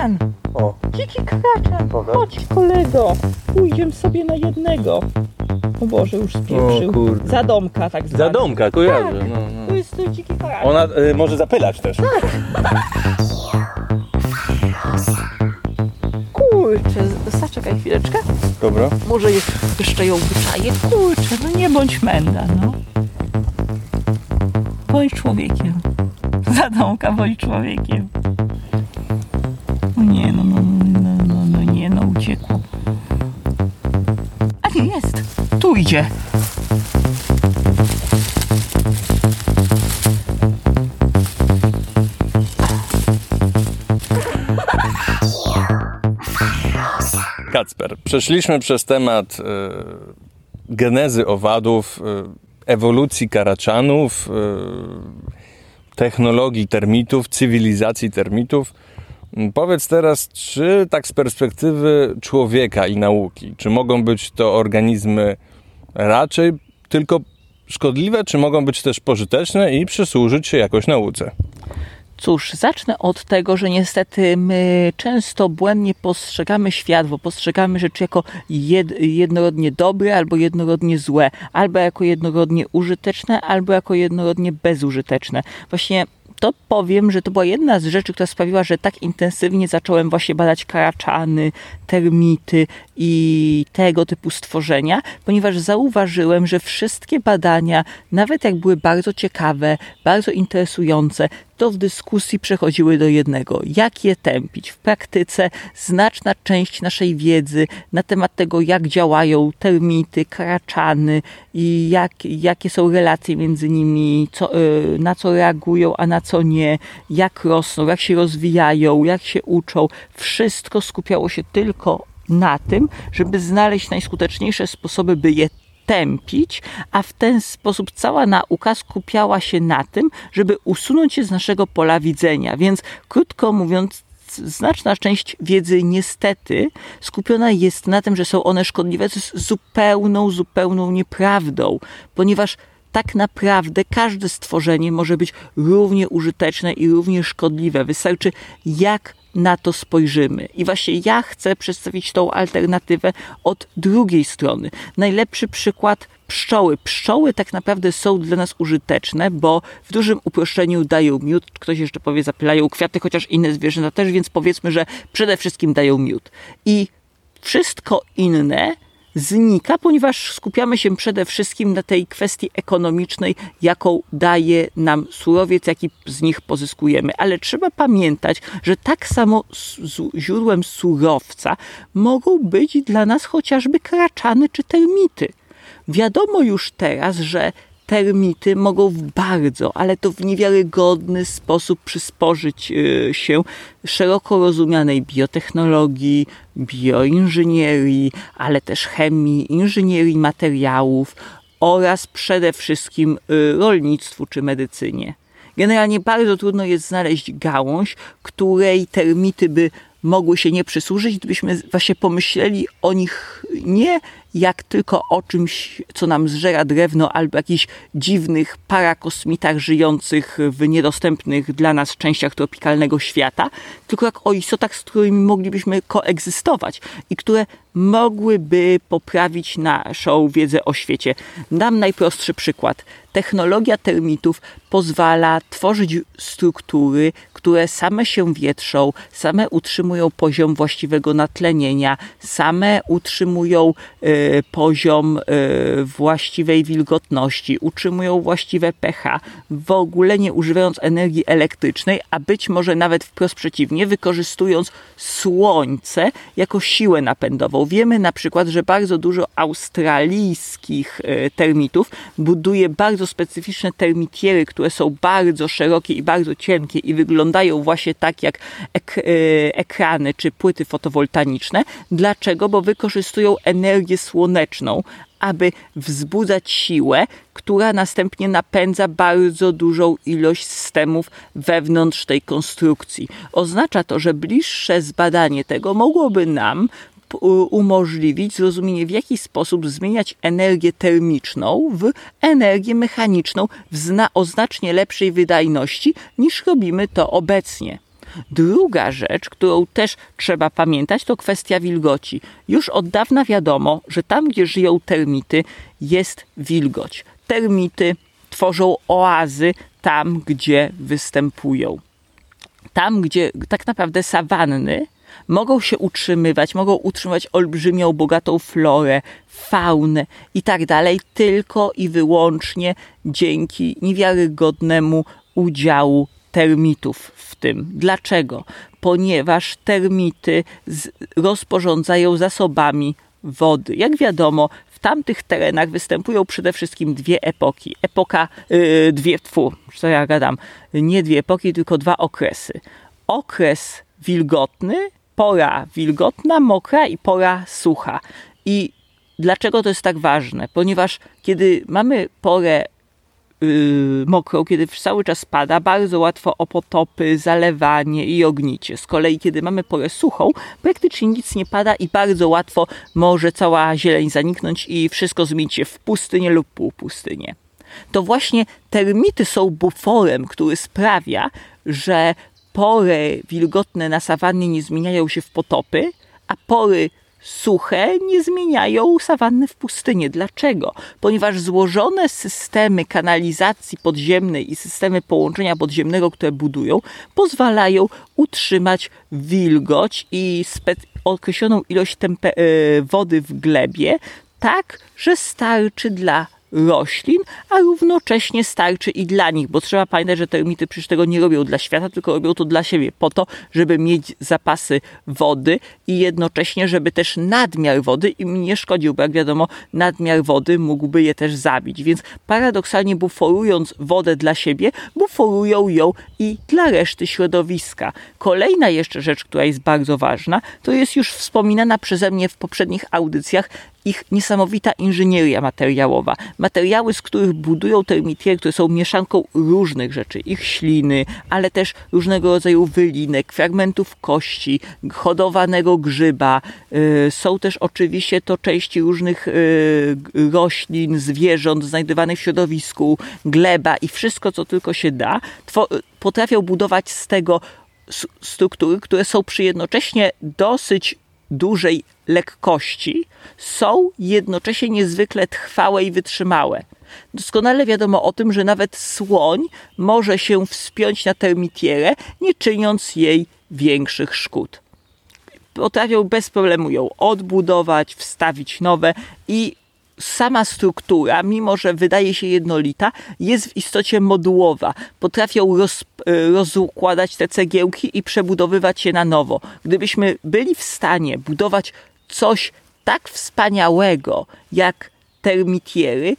kraczan! O, Dziki kraczan! Pokaż. Chodź kolego! Pójdziemy sobie na jednego. O Boże, już spieprzył. O kurde. Zadomka tak zwany. zadomka, kojarzę. Tak. No, no. To jest to dziki kraczan. Ona y, może zapylać też. Kurczę, zaczekaj chwileczkę. Dobra. Może jest, jeszcze ją wyczaję. Kurczę, no nie bądź menda, no. Bądź człowiekiem. Zadomka, bądź człowiekiem. Nie, no, no, no, no, no nie, no uciekło. A nie, jest. Tu idzie. Kacper, przeszliśmy przez temat y, genezy owadów, y, ewolucji karaczanów, y, technologii termitów, cywilizacji termitów. Powiedz teraz, czy tak z perspektywy człowieka i nauki, czy mogą być to organizmy raczej tylko szkodliwe, czy mogą być też pożyteczne i przysłużyć się jakoś nauce? Cóż, zacznę od tego, że niestety my często błędnie postrzegamy świat, bo postrzegamy rzeczy jako jed, jednorodnie dobre albo jednorodnie złe, albo jako jednorodnie użyteczne, albo jako jednorodnie bezużyteczne. Właśnie to powiem, że to była jedna z rzeczy, która sprawiła, że tak intensywnie zacząłem właśnie badać karaczany, termity i tego typu stworzenia, ponieważ zauważyłem, że wszystkie badania, nawet jak były bardzo ciekawe, bardzo interesujące, to w dyskusji przechodziły do jednego. Jak je tępić? W praktyce znaczna część naszej wiedzy na temat tego, jak działają termity, karaczany i jak, jakie są relacje między nimi, co, y, na co reagują, a na co nie, jak rosną, jak się rozwijają, jak się uczą. Wszystko skupiało się tylko na tym, żeby znaleźć najskuteczniejsze sposoby, by je tępić, a w ten sposób cała nauka skupiała się na tym, żeby usunąć je z naszego pola widzenia. Więc krótko mówiąc, znaczna część wiedzy niestety skupiona jest na tym, że są one szkodliwe, co jest zupełną, zupełną nieprawdą, ponieważ tak naprawdę każde stworzenie może być równie użyteczne i równie szkodliwe. Wystarczy jak na to spojrzymy. I właśnie ja chcę przedstawić tą alternatywę od drugiej strony. Najlepszy przykład pszczoły. Pszczoły tak naprawdę są dla nas użyteczne, bo w dużym uproszczeniu dają miód. Ktoś jeszcze powie, zapylają kwiaty, chociaż inne zwierzęta też, więc powiedzmy, że przede wszystkim dają miód. I wszystko inne znika, ponieważ skupiamy się przede wszystkim na tej kwestii ekonomicznej, jaką daje nam surowiec, jaki z nich pozyskujemy. Ale trzeba pamiętać, że tak samo źródłem surowca mogą być dla nas chociażby kraczany czy termity. Wiadomo już teraz, że termity mogą w bardzo, ale to w niewiarygodny sposób przysporzyć y, się szeroko rozumianej biotechnologii, bioinżynierii, ale też chemii, inżynierii materiałów oraz przede wszystkim y, rolnictwu czy medycynie. Generalnie bardzo trudno jest znaleźć gałąź, której termity by mogły się nie przysłużyć, gdybyśmy właśnie pomyśleli o nich nie jak tylko o czymś, co nam zżera drewno, albo jakichś dziwnych parakosmitach żyjących w niedostępnych dla nas częściach tropikalnego świata, tylko jak o istotach, z którymi moglibyśmy koegzystować i które mogłyby poprawić naszą wiedzę o świecie. Dam najprostszy przykład. Technologia termitów pozwala tworzyć struktury, które same się wietrzą, same utrzymują poziom właściwego natlenienia, same utrzymują e, poziom e, właściwej wilgotności, utrzymują właściwe pH, w ogóle nie używając energii elektrycznej, a być może nawet wprost przeciwnie, wykorzystując słońce jako siłę napędową. Wiemy na przykład, że bardzo dużo australijskich e, termitów buduje bardzo specyficzne termitiery, które są bardzo szerokie i bardzo cienkie i wyglądają właśnie tak jak ek e, ekrany czy płyty fotowoltaiczne. Dlaczego? Bo wykorzystują energię słoneczną, aby wzbudzać siłę, która następnie napędza bardzo dużą ilość systemów wewnątrz tej konstrukcji. Oznacza to, że bliższe zbadanie tego mogłoby nam umożliwić zrozumienie, w jaki sposób zmieniać energię termiczną w energię mechaniczną w zna- o znacznie lepszej wydajności niż robimy to obecnie. Druga rzecz, którą też trzeba pamiętać, to kwestia wilgoci. Już od dawna wiadomo, że tam, gdzie żyją termity, jest wilgoć. Termity tworzą oazy tam, gdzie występują. Tam, gdzie tak naprawdę sawanny mogą się utrzymywać, mogą utrzymywać olbrzymią, bogatą florę, faunę i tak dalej, tylko i wyłącznie dzięki niewiarygodnemu udziału termitów w tym. Dlaczego? Ponieważ termity rozporządzają zasobami wody. Jak wiadomo, w tamtych terenach występują przede wszystkim dwie epoki. Epoka, yy, dwie, tfu, co ja gadam, nie dwie epoki, tylko dwa okresy. Okres wilgotny, pora wilgotna, mokra i pora sucha. I dlaczego to jest tak ważne? Ponieważ kiedy mamy porę yy, mokrą, kiedy cały czas pada, bardzo łatwo o potopy, zalewanie i ognicie. Z kolei, kiedy mamy porę suchą, praktycznie nic nie pada i bardzo łatwo może cała zieleń zaniknąć i wszystko zmienić się w pustynię lub półpustynię. To właśnie termity są buforem, który sprawia, że pory wilgotne na sawannie nie zmieniają się w potopy, a pory suche nie zmieniają sawanny w pustynię. Dlaczego? Ponieważ złożone systemy kanalizacji podziemnej i systemy połączenia podziemnego, które budują, pozwalają utrzymać wilgoć i określoną ilość e, wody w glebie, tak, że starczy dla roślin, a równocześnie starczy i dla nich, bo trzeba pamiętać, że termity przecież tego nie robią dla świata, tylko robią to dla siebie, po to, żeby mieć zapasy wody i jednocześnie, żeby też nadmiar wody im nie szkodził, bo jak wiadomo, nadmiar wody mógłby je też zabić. Więc paradoksalnie buforując wodę dla siebie, buforują ją i dla reszty środowiska. Kolejna jeszcze rzecz, która jest bardzo ważna, to jest już wspominana przeze mnie w poprzednich audycjach ich niesamowita inżynieria materiałowa. Materiały, z których budują termitiery, które są mieszanką różnych rzeczy, ich śliny, ale też różnego rodzaju wylinek, fragmentów kości, hodowanego grzyba. Y, są też oczywiście to części różnych y, roślin, zwierząt znajdowanych w środowisku, gleba i wszystko, co tylko się da. Potrafią budować z tego struktury, które są przy jednocześnie dosyć dużej lekkości są jednocześnie niezwykle trwałe i wytrzymałe. Doskonale wiadomo o tym, że nawet słoń może się wspiąć na termitierę, nie czyniąc jej większych szkód. Potrafią bez problemu ją odbudować, wstawić nowe i sama struktura, mimo że wydaje się jednolita, jest w istocie modułowa. Potrafią roz, e, rozukładać te cegiełki i przebudowywać je na nowo. Gdybyśmy byli w stanie budować coś tak wspaniałego jak termitiery,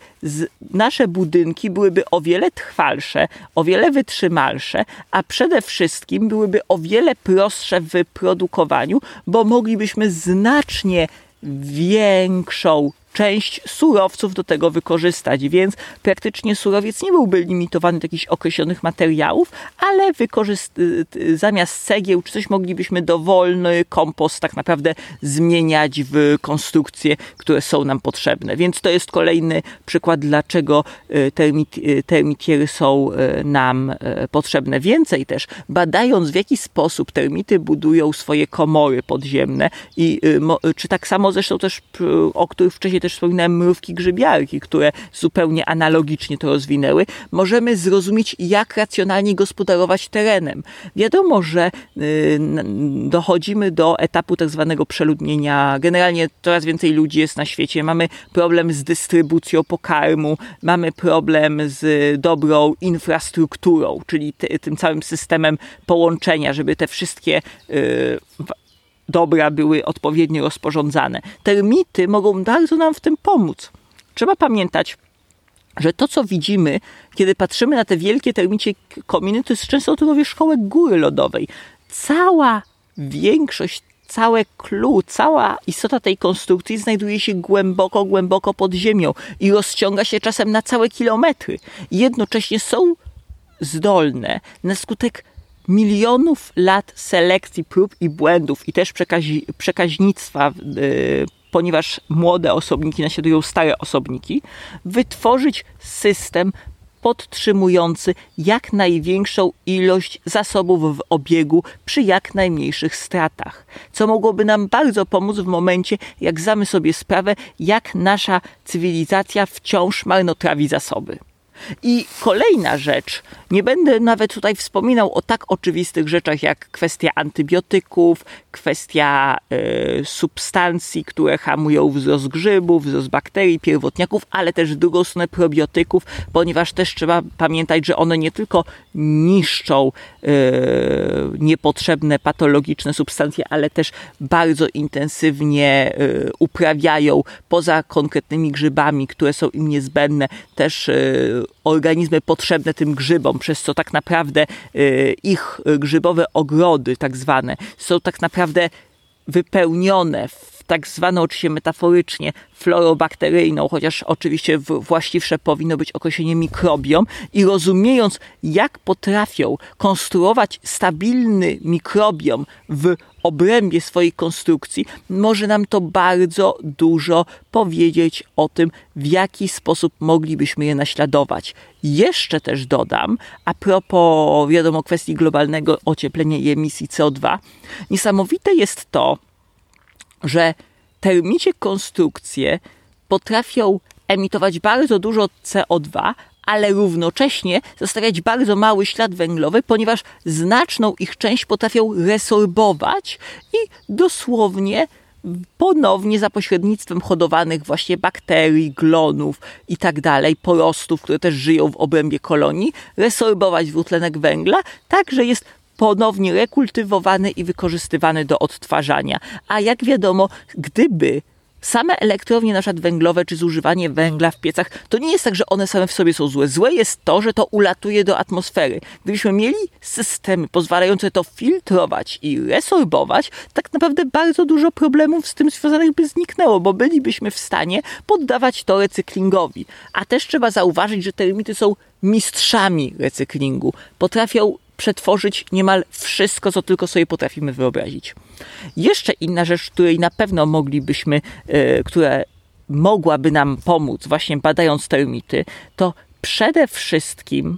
nasze budynki byłyby o wiele trwalsze, o wiele wytrzymalsze, a przede wszystkim byłyby o wiele prostsze w wyprodukowaniu, bo moglibyśmy znacznie większą część surowców do tego wykorzystać, więc praktycznie surowiec nie byłby limitowany do jakichś określonych materiałów, ale zamiast cegieł czy coś moglibyśmy dowolny kompost tak naprawdę zmieniać w konstrukcje, które są nam potrzebne. Więc to jest kolejny przykład, dlaczego e, termit, e, termitiery są e, nam potrzebne. Więcej też, badając w jaki sposób termity budują swoje komory podziemne i czy tak samo zresztą też, o których wcześniej też wspominałem mrówki grzybiarki, które zupełnie analogicznie to rozwinęły, możemy zrozumieć, jak racjonalnie gospodarować terenem. Wiadomo, że y, dochodzimy do etapu tak zwanego przeludnienia. Generalnie coraz więcej ludzi jest na świecie. Mamy problem z dystrybucją pokarmu, mamy problem z dobrą infrastrukturą, czyli tym całym systemem połączenia, żeby te wszystkie y, dobra były odpowiednio rozporządzane. Termity mogą bardzo nam w tym pomóc. Trzeba pamiętać, że to, co widzimy, kiedy patrzymy na te wielkie termicie kominy, to jest często tylko wierzchołek góry lodowej. Cała większość, całe clue, cała istota tej konstrukcji znajduje się głęboko, głęboko pod ziemią i rozciąga się czasem na całe kilometry. jednocześnie są zdolne na skutek milionów lat selekcji prób i błędów i też przekazi, przekaźnictwa, yy, ponieważ młode osobniki naśladują stare osobniki, wytworzyć system podtrzymujący jak największą ilość zasobów w obiegu przy jak najmniejszych stratach, co mogłoby nam bardzo pomóc w momencie, jak zdamy sobie sprawę, jak nasza cywilizacja wciąż marnotrawi zasoby. I kolejna rzecz, nie będę nawet tutaj wspominał o tak oczywistych rzeczach jak kwestia antybiotyków, kwestia y, substancji, które hamują wzrost grzybów, wzrost bakterii, pierwotniaków, ale też w drugą stronę probiotyków, ponieważ też trzeba pamiętać, że one nie tylko niszczą y, niepotrzebne, patologiczne substancje, ale też bardzo intensywnie y, uprawiają poza konkretnymi grzybami, które są im niezbędne, też organizmy potrzebne tym grzybom, przez co tak naprawdę y, ich grzybowe ogrody, tak zwane, są tak naprawdę wypełnione w tak zwaną oczywiście metaforycznie florą bakteryjną, chociaż oczywiście właściwsze powinno być określenie mikrobiom i rozumiejąc jak potrafią konstruować stabilny mikrobiom w obrębie swojej konstrukcji, może nam to bardzo dużo powiedzieć o tym, w jaki sposób moglibyśmy je naśladować. Jeszcze też dodam, a propos, wiadomo, kwestii globalnego ocieplenia i emisji CO2, niesamowite jest to, że termicie konstrukcje potrafią emitować bardzo dużo CO2, ale równocześnie zostawiać bardzo mały ślad węglowy, ponieważ znaczną ich część potrafią resorbować i dosłownie ponownie za pośrednictwem hodowanych właśnie bakterii, glonów i tak dalej, porostów, które też żyją w obrębie kolonii, resorbować dwutlenek węgla, tak że jest ponownie rekultywowany i wykorzystywany do odtwarzania. A jak wiadomo, gdyby same elektrownie na przykład węglowe czy zużywanie węgla w piecach, to nie jest tak, że one same w sobie są złe. Złe jest to, że to ulatuje do atmosfery. Gdybyśmy mieli systemy pozwalające to filtrować i resorbować, tak naprawdę bardzo dużo problemów z tym związanych by zniknęło, bo bylibyśmy w stanie poddawać to recyklingowi. A też trzeba zauważyć, że termity są mistrzami recyklingu. Potrafią przetworzyć niemal wszystko, co tylko sobie potrafimy wyobrazić. Jeszcze inna rzecz, której na pewno moglibyśmy, e, która mogłaby nam pomóc, właśnie badając termity, to przede wszystkim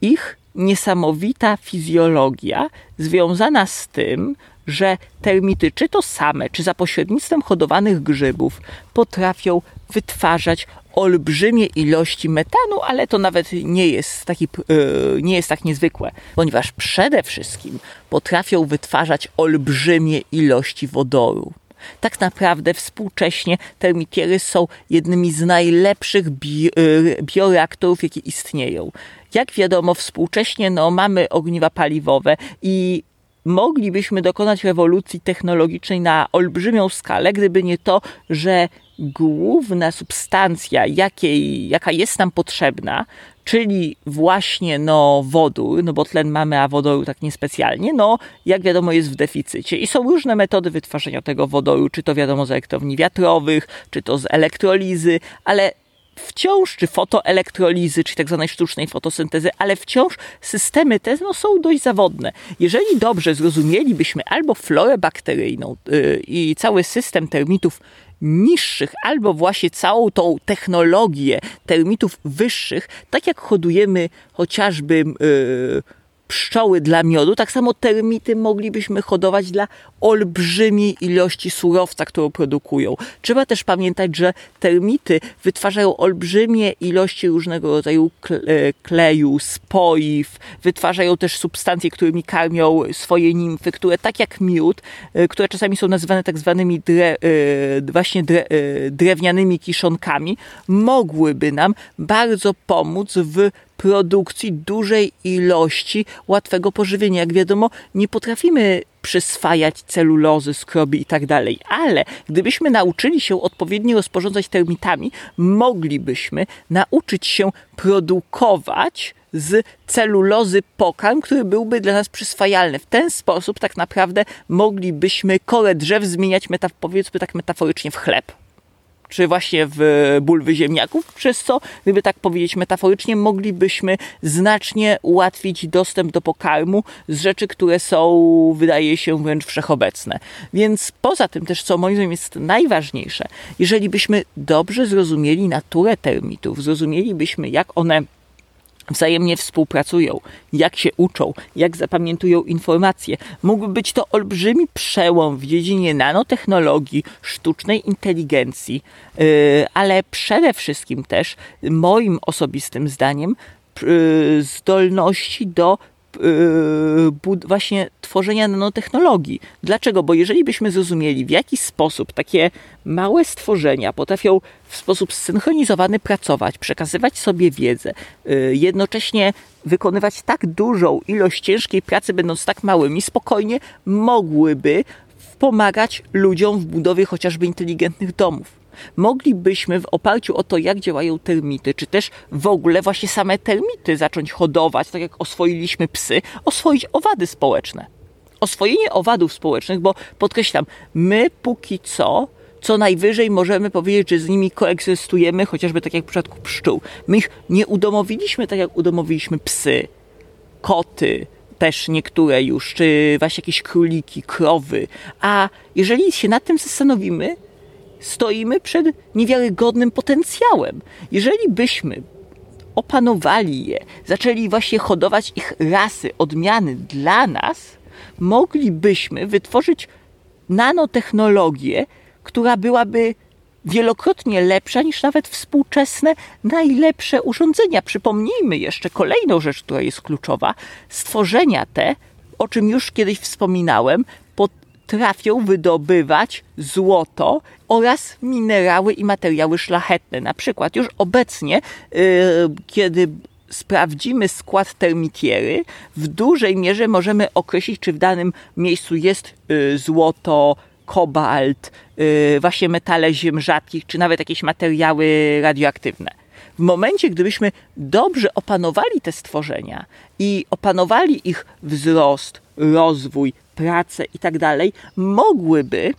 ich niesamowita fizjologia związana z tym, że termity, czy to same, czy za pośrednictwem hodowanych grzybów, potrafią wytwarzać olbrzymie ilości metanu, ale to nawet nie jest, taki, e, nie jest tak niezwykłe, ponieważ przede wszystkim potrafią wytwarzać olbrzymie ilości wodoru. Tak naprawdę współcześnie termitiery są jednymi z najlepszych bi e, bioreaktorów, jakie istnieją. Jak wiadomo, współcześnie no, mamy ogniwa paliwowe i moglibyśmy dokonać rewolucji technologicznej na olbrzymią skalę, gdyby nie to, że główna substancja, jakiej, jaka jest nam potrzebna, czyli właśnie no, wodór, no bo tlen mamy, a wodoru tak niespecjalnie, no jak wiadomo jest w deficycie. I są różne metody wytwarzania tego wodoru, czy to wiadomo z elektrowni wiatrowych, czy to z elektrolizy, ale wciąż, czy fotoelektrolizy, czy tak zwanej sztucznej fotosyntezy, ale wciąż systemy te no, są dość zawodne. Jeżeli dobrze zrozumielibyśmy albo florę bakteryjną yy, i cały system termitów niższych, albo właśnie całą tą technologię termitów wyższych, tak jak hodujemy chociażby yy, pszczoły dla miodu, tak samo termity moglibyśmy hodować dla olbrzymiej ilości surowca, którą produkują. Trzeba też pamiętać, że termity wytwarzają olbrzymie ilości różnego rodzaju e, kleju, spoiw, wytwarzają też substancje, którymi karmią swoje nimfy, które tak jak miód, e, które czasami są nazywane tak zwanymi dre, e, właśnie dre, drewnianymi kiszonkami, mogłyby nam bardzo pomóc w produkcji dużej ilości łatwego pożywienia. Jak wiadomo, nie potrafimy przyswajać celulozy, skrobi i tak dalej, ale gdybyśmy nauczyli się odpowiednio rozporządzać termitami, moglibyśmy nauczyć się produkować z celulozy pokarm, który byłby dla nas przyswajalny. W ten sposób tak naprawdę moglibyśmy korę drzew zmieniać, powiedzmy tak metaforycznie, w chleb czy właśnie w bulwy ziemniaków, przez co, gdyby tak powiedzieć metaforycznie, moglibyśmy znacznie ułatwić dostęp do pokarmu z rzeczy, które są, wydaje się, wręcz wszechobecne. Więc poza tym też, co moim zdaniem jest najważniejsze, jeżeli byśmy dobrze zrozumieli naturę termitów, zrozumielibyśmy, jak one wzajemnie współpracują, jak się uczą, jak zapamiętują informacje. Mógłby być to olbrzymi przełom w dziedzinie nanotechnologii, sztucznej inteligencji, yy, ale przede wszystkim też, moim osobistym zdaniem, yy, zdolności do właśnie tworzenia nanotechnologii. Dlaczego? Bo jeżeli byśmy zrozumieli, w jaki sposób takie małe stworzenia potrafią w sposób zsynchronizowany pracować, przekazywać sobie wiedzę, yy, jednocześnie wykonywać tak dużą ilość ciężkiej pracy, będąc tak małymi, spokojnie mogłyby pomagać ludziom w budowie chociażby inteligentnych domów moglibyśmy w oparciu o to, jak działają termity, czy też w ogóle właśnie same termity zacząć hodować, tak jak oswoiliśmy psy, oswoić owady społeczne. Oswojenie owadów społecznych, bo podkreślam, my póki co co najwyżej możemy powiedzieć, że z nimi koegzystujemy, chociażby tak jak w przypadku pszczół. My ich nie udomowiliśmy tak jak udomowiliśmy psy, koty, też niektóre już, czy właśnie jakieś króliki, krowy. A jeżeli się nad tym zastanowimy, stoimy przed niewiarygodnym potencjałem. Jeżeli byśmy opanowali je, zaczęli właśnie hodować ich rasy, odmiany dla nas, moglibyśmy wytworzyć nanotechnologię, która byłaby wielokrotnie lepsza niż nawet współczesne najlepsze urządzenia. Przypomnijmy jeszcze kolejną rzecz, która jest kluczowa. Stworzenia te, o czym już kiedyś wspominałem, potrafią wydobywać złoto oraz minerały i materiały szlachetne. Na przykład już obecnie, yy, kiedy sprawdzimy skład termitiery, w dużej mierze możemy określić, czy w danym miejscu jest yy, złoto, kobalt, yy, właśnie metale ziem rzadkich, czy nawet jakieś materiały radioaktywne. W momencie, gdybyśmy dobrze opanowali te stworzenia i opanowali ich wzrost, rozwój, pracę i tak dalej, mogłyby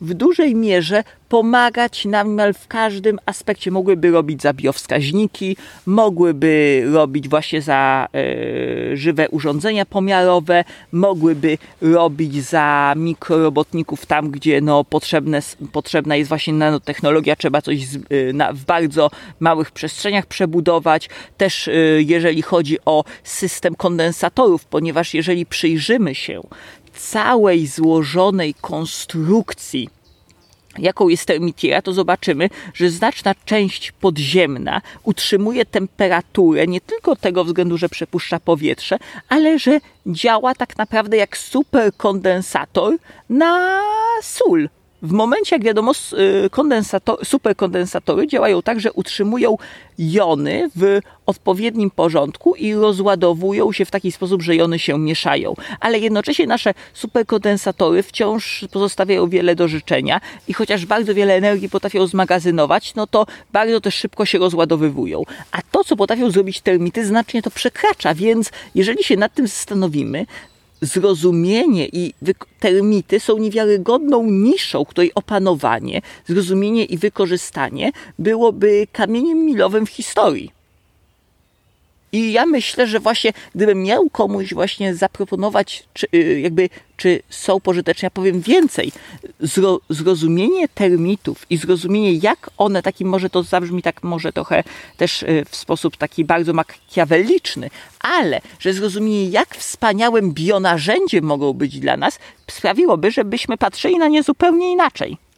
w dużej mierze pomagać nam w każdym aspekcie. Mogłyby robić za biowskaźniki, mogłyby robić właśnie za e, żywe urządzenia pomiarowe, mogłyby robić za mikrorobotników tam, gdzie no, potrzebne, potrzebna jest właśnie nanotechnologia, trzeba coś z, e, na, w bardzo małych przestrzeniach przebudować. Też e, jeżeli chodzi o system kondensatorów, ponieważ jeżeli przyjrzymy się całej złożonej konstrukcji, jaką jest termitiera, to zobaczymy, że znaczna część podziemna utrzymuje temperaturę nie tylko tego względu, że przepuszcza powietrze, ale że działa tak naprawdę jak superkondensator na sól. W momencie, jak wiadomo, y, kondensator, superkondensatory działają tak, że utrzymują jony w odpowiednim porządku i rozładowują się w taki sposób, że jony się mieszają. Ale jednocześnie nasze superkondensatory wciąż pozostawiają wiele do życzenia i chociaż bardzo wiele energii potrafią zmagazynować, no to bardzo też szybko się rozładowywują. A to, co potrafią zrobić termity, znacznie to przekracza, więc jeżeli się nad tym zastanowimy, zrozumienie i termity są niewiarygodną niszą, której opanowanie, zrozumienie i wykorzystanie byłoby kamieniem milowym w historii. I ja myślę, że właśnie gdybym miał komuś właśnie zaproponować, czy, y, jakby, czy są pożyteczne, ja powiem więcej. Zro, zrozumienie termitów i zrozumienie, jak one, taki może to zabrzmi tak może trochę też y, w sposób taki bardzo makiaweliczny, ale że zrozumienie, jak wspaniałym bionarzędziem mogą być dla nas, sprawiłoby, żebyśmy patrzyli na nie zupełnie inaczej.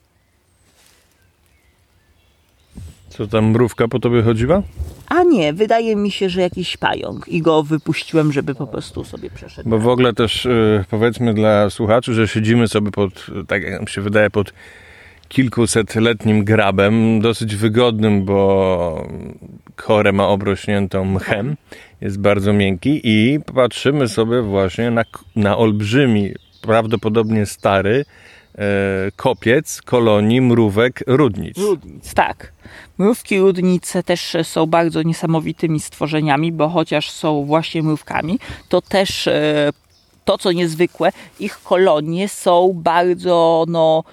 Co tam mrówka po tobie chodziła? A nie, wydaje mi się, że jakiś pająk i go wypuściłem, żeby po prostu sobie przeszedł. Bo w ogóle też yy, powiedzmy dla słuchaczy, że siedzimy sobie pod, tak jak nam się wydaje, pod kilkusetletnim grabem, dosyć wygodnym, bo korę ma obrośniętą mchem, jest bardzo miękki i patrzymy sobie właśnie na, na olbrzymi, prawdopodobnie stary kopiec kolonii mrówek rudnic. Rudnic, tak. Mrówki rudnice też są bardzo niesamowitymi stworzeniami, bo chociaż są właśnie mrówkami, to też e, to, co niezwykłe, ich kolonie są bardzo no,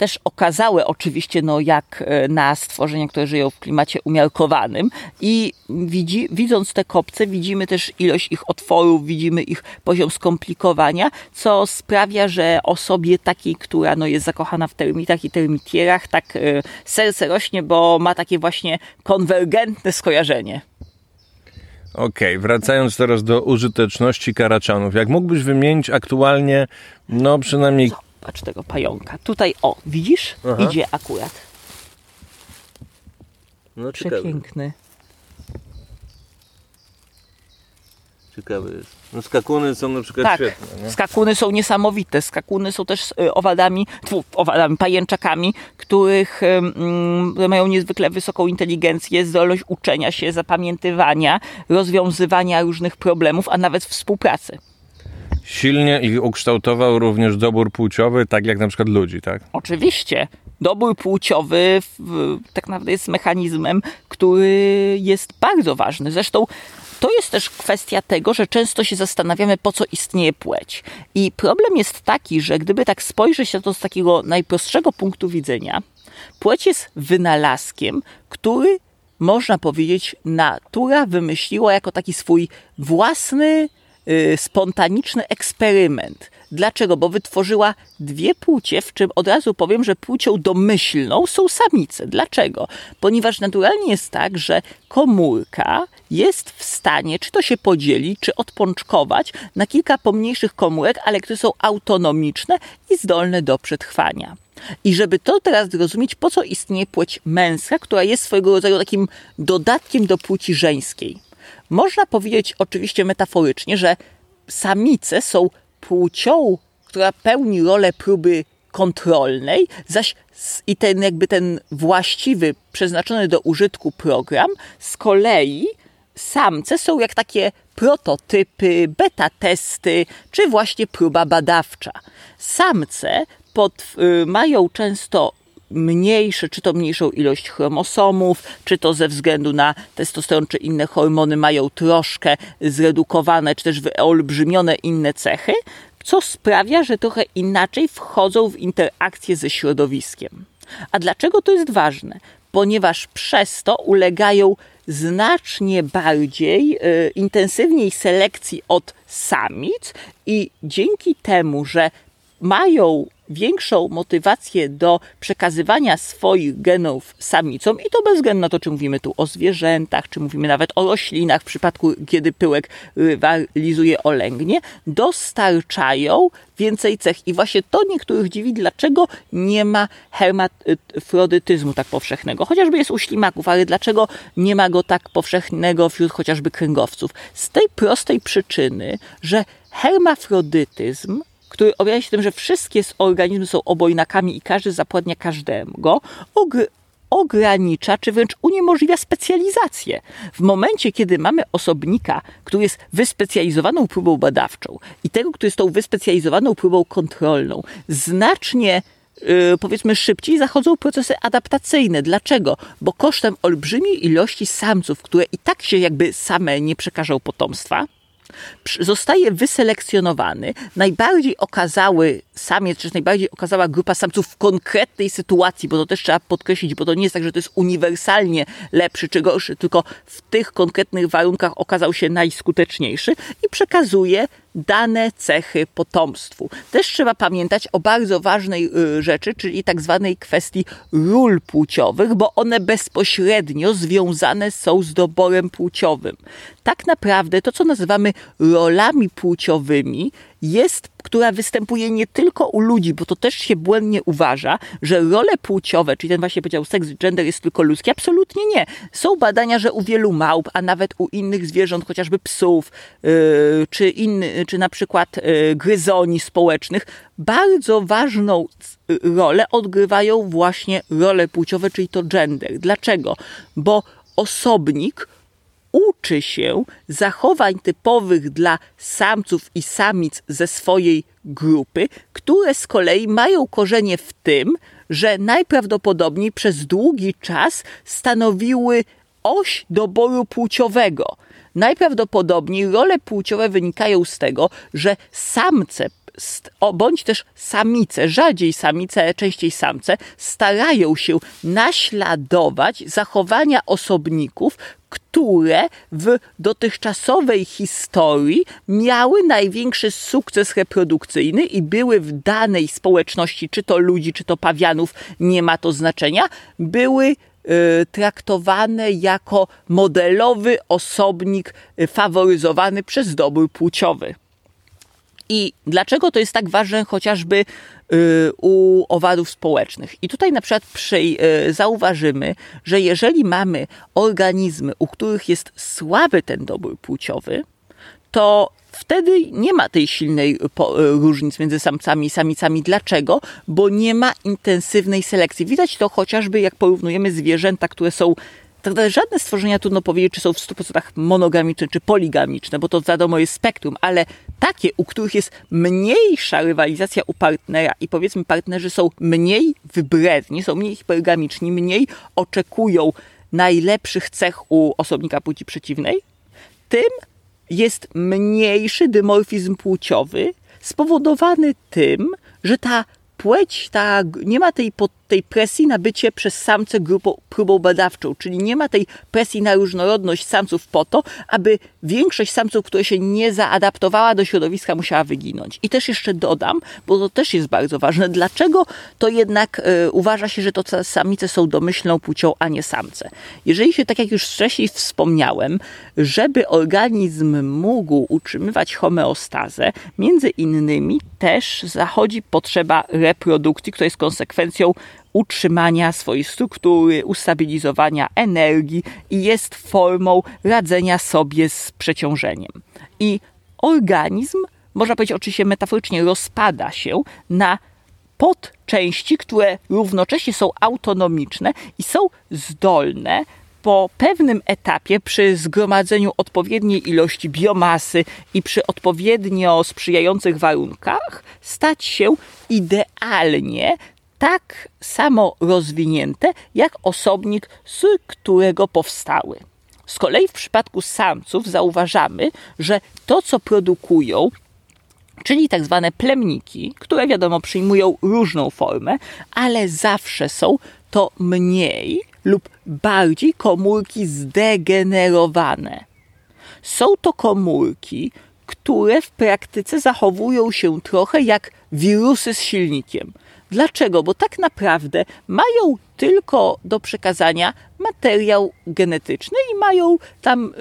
też okazałe oczywiście, no jak e, na stworzenia, które żyją w klimacie umiarkowanym i widzi, widząc te kopce widzimy też ilość ich otworów, widzimy ich poziom skomplikowania, co sprawia, że osobie takiej, która no, jest zakochana w termitach i termitierach, tak e, serce rośnie, bo ma takie właśnie konwergentne skojarzenie. Okej, wracając teraz do użyteczności karaczanów. Jak mógłbyś wymienić aktualnie, no przynajmniej Patrz tego pająka. Tutaj, o, widzisz? Aha. Idzie akurat. no, Przepiękny. ciekawy jest. No skakuny są na przykład Tak, świetne. Nie? skakuny są niesamowite. Skakuny są też y, owadami, tfu, owadami, pajęczakami, których ym, mają niezwykle wysoką inteligencję, zdolność uczenia się, zapamiętywania, rozwiązywania różnych problemów, a nawet współpracy. Silnie ich ukształtował również dobór płciowy, tak jak na przykład ludzi, tak? Oczywiście. Dobór płciowy w, tak naprawdę jest mechanizmem, który jest bardzo ważny. Zresztą to jest też kwestia tego, że często się zastanawiamy, po co istnieje płeć. I problem jest taki, że gdyby tak spojrzeć na to z takiego najprostszego punktu widzenia, płeć jest wynalazkiem, który można powiedzieć, natura wymyśliła jako taki swój własny, spontaniczny eksperyment. Dlaczego? Bo wytworzyła dwie płcie, w czym od razu powiem, że płcią domyślną są samice. Dlaczego? Ponieważ naturalnie jest tak, że komórka jest w stanie, czy to się podzielić, czy odpoczkować na kilka pomniejszych komórek, ale które są autonomiczne i zdolne do przetrwania. I żeby to teraz zrozumieć, po co istnieje płeć męska, która jest swojego rodzaju takim dodatkiem do płci żeńskiej. Można powiedzieć oczywiście metaforycznie, że samice są płcią, która pełni rolę próby kontrolnej, zaś i ten jakby ten właściwy, przeznaczony do użytku program, z kolei samce są jak takie prototypy, beta testy, czy właśnie próba badawcza. Samce pod, y, mają często mniejsze, czy to mniejszą ilość chromosomów, czy to ze względu na testosteron, czy inne hormony mają troszkę zredukowane, czy też wyolbrzymione inne cechy, co sprawia, że trochę inaczej wchodzą w interakcję ze środowiskiem. A dlaczego to jest ważne? Ponieważ przez to ulegają znacznie bardziej, y, intensywniej selekcji od samic i dzięki temu, że mają większą motywację do przekazywania swoich genów samicom i to bez względu na to, czy mówimy tu o zwierzętach, czy mówimy nawet o roślinach, w przypadku kiedy pyłek rywalizuje o lęgnie, dostarczają więcej cech. I właśnie to niektórych dziwi, dlaczego nie ma hermafrodytyzmu tak powszechnego. Chociażby jest u ślimaków, ale dlaczego nie ma go tak powszechnego wśród chociażby kręgowców? Z tej prostej przyczyny, że hermafrodytyzm który objawia się tym, że wszystkie organizmy są obojnakami i każdy zapładnia każdego, ogr- ogranicza czy wręcz uniemożliwia specjalizację. W momencie, kiedy mamy osobnika, który jest wyspecjalizowaną próbą badawczą i tego, który jest tą wyspecjalizowaną próbą kontrolną, znacznie yy, powiedzmy szybciej zachodzą procesy adaptacyjne. Dlaczego? Bo kosztem olbrzymiej ilości samców, które i tak się jakby same nie przekażą potomstwa, zostaje wyselekcjonowany. Najbardziej okazały samiec, czy najbardziej okazała grupa samców w konkretnej sytuacji, bo to też trzeba podkreślić, bo to nie jest tak, że to jest uniwersalnie lepszy czy gorszy, tylko w tych konkretnych warunkach okazał się najskuteczniejszy i przekazuje dane cechy potomstwu. Też trzeba pamiętać o bardzo ważnej y, rzeczy, czyli tak zwanej kwestii ról płciowych, bo one bezpośrednio związane są z doborem płciowym. Tak naprawdę to, co nazywamy rolami płciowymi, jest, która występuje nie tylko u ludzi, bo to też się błędnie uważa, że role płciowe, czyli ten właśnie powiedział seks, gender jest tylko ludzki. Absolutnie nie. Są badania, że u wielu małp, a nawet u innych zwierząt, chociażby psów, yy, czy, inny, czy na przykład yy, gryzoni społecznych, bardzo ważną yy, rolę odgrywają właśnie role płciowe, czyli to gender. Dlaczego? Bo osobnik uczy się zachowań typowych dla samców i samic ze swojej grupy, które z kolei mają korzenie w tym, że najprawdopodobniej przez długi czas stanowiły oś doboru płciowego. Najprawdopodobniej role płciowe wynikają z tego, że samce bądź też samice, rzadziej samice, częściej samce, starają się naśladować zachowania osobników, które w dotychczasowej historii miały największy sukces reprodukcyjny i były w danej społeczności, czy to ludzi, czy to pawianów, nie ma to znaczenia, były traktowane jako modelowy osobnik faworyzowany przez dobór płciowy. I dlaczego to jest tak ważne chociażby u owadów społecznych? I tutaj na przykład przy, zauważymy, że jeżeli mamy organizmy, u których jest słaby ten dobór płciowy, to wtedy nie ma tej silnej różnic między samcami i samicami. Dlaczego? Bo nie ma intensywnej selekcji. Widać to chociażby jak porównujemy zwierzęta, które są tak naprawdę żadne stworzenia trudno powiedzieć, czy są w 100% monogamiczne, czy poligamiczne, bo to wiadomo jest spektrum, ale takie, u których jest mniejsza rywalizacja u partnera i powiedzmy partnerzy są mniej wybredni, są mniej hipergamiczni, mniej oczekują najlepszych cech u osobnika płci przeciwnej, tym jest mniejszy dymorfizm płciowy spowodowany tym, że ta płeć, ta, nie ma tej, tej presji na bycie przez samce grupą, próbą badawczą, czyli nie ma tej presji na różnorodność samców po to, aby większość samców, które się nie zaadaptowała do środowiska, musiała wyginąć. I też jeszcze dodam, bo to też jest bardzo ważne, dlaczego to jednak y, uważa się, że to samice są domyślną płcią, a nie samce. Jeżeli się, tak jak już wcześniej wspomniałem, żeby organizm mógł utrzymywać homeostazę, między innymi też zachodzi potrzeba reprodukcji, która jest konsekwencją utrzymania swojej struktury, ustabilizowania energii i jest formą radzenia sobie z przeciążeniem. I organizm, można powiedzieć oczywiście metaforycznie, rozpada się na podczęści, które równocześnie są autonomiczne i są zdolne po pewnym etapie, przy zgromadzeniu odpowiedniej ilości biomasy i przy odpowiednio sprzyjających warunkach, stać się idealnie tak samo rozwinięte jak osobnik, z którego powstały. Z kolei w przypadku samców zauważamy, że to, co produkują, czyli tak zwane plemniki, które wiadomo przyjmują różną formę, ale zawsze są to mniej lub bardziej komórki zdegenerowane. Są to komórki, które w praktyce zachowują się trochę jak wirusy z silnikiem. Dlaczego? Bo tak naprawdę mają tylko do przekazania materiał genetyczny i mają tam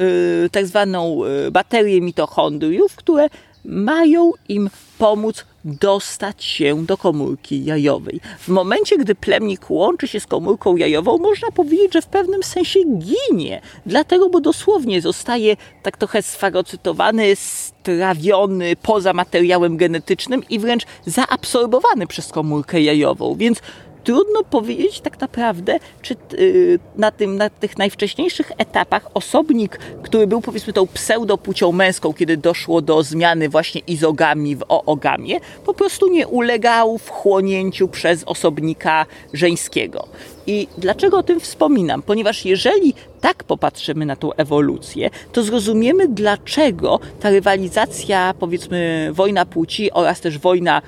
y, tak zwaną y, baterię mitochondriów, które mają im pomóc dostać się do komórki jajowej. W momencie, gdy plemnik łączy się z komórką jajową, można powiedzieć, że w pewnym sensie ginie. Dlatego, bo dosłownie zostaje tak trochę sfagocytowany, strawiony poza materiałem genetycznym i wręcz zaabsorbowany przez komórkę jajową. Więc trudno powiedzieć tak naprawdę, czy y, na, tym, na tych najwcześniejszych etapach osobnik, który był powiedzmy tą pseudopłcią męską, kiedy doszło do zmiany właśnie izogami w oogamie, po prostu nie ulegał wchłonięciu przez osobnika żeńskiego. I dlaczego o tym wspominam? Ponieważ jeżeli tak popatrzymy na tą ewolucję, to zrozumiemy, dlaczego ta rywalizacja, powiedzmy, wojna płci oraz też wojna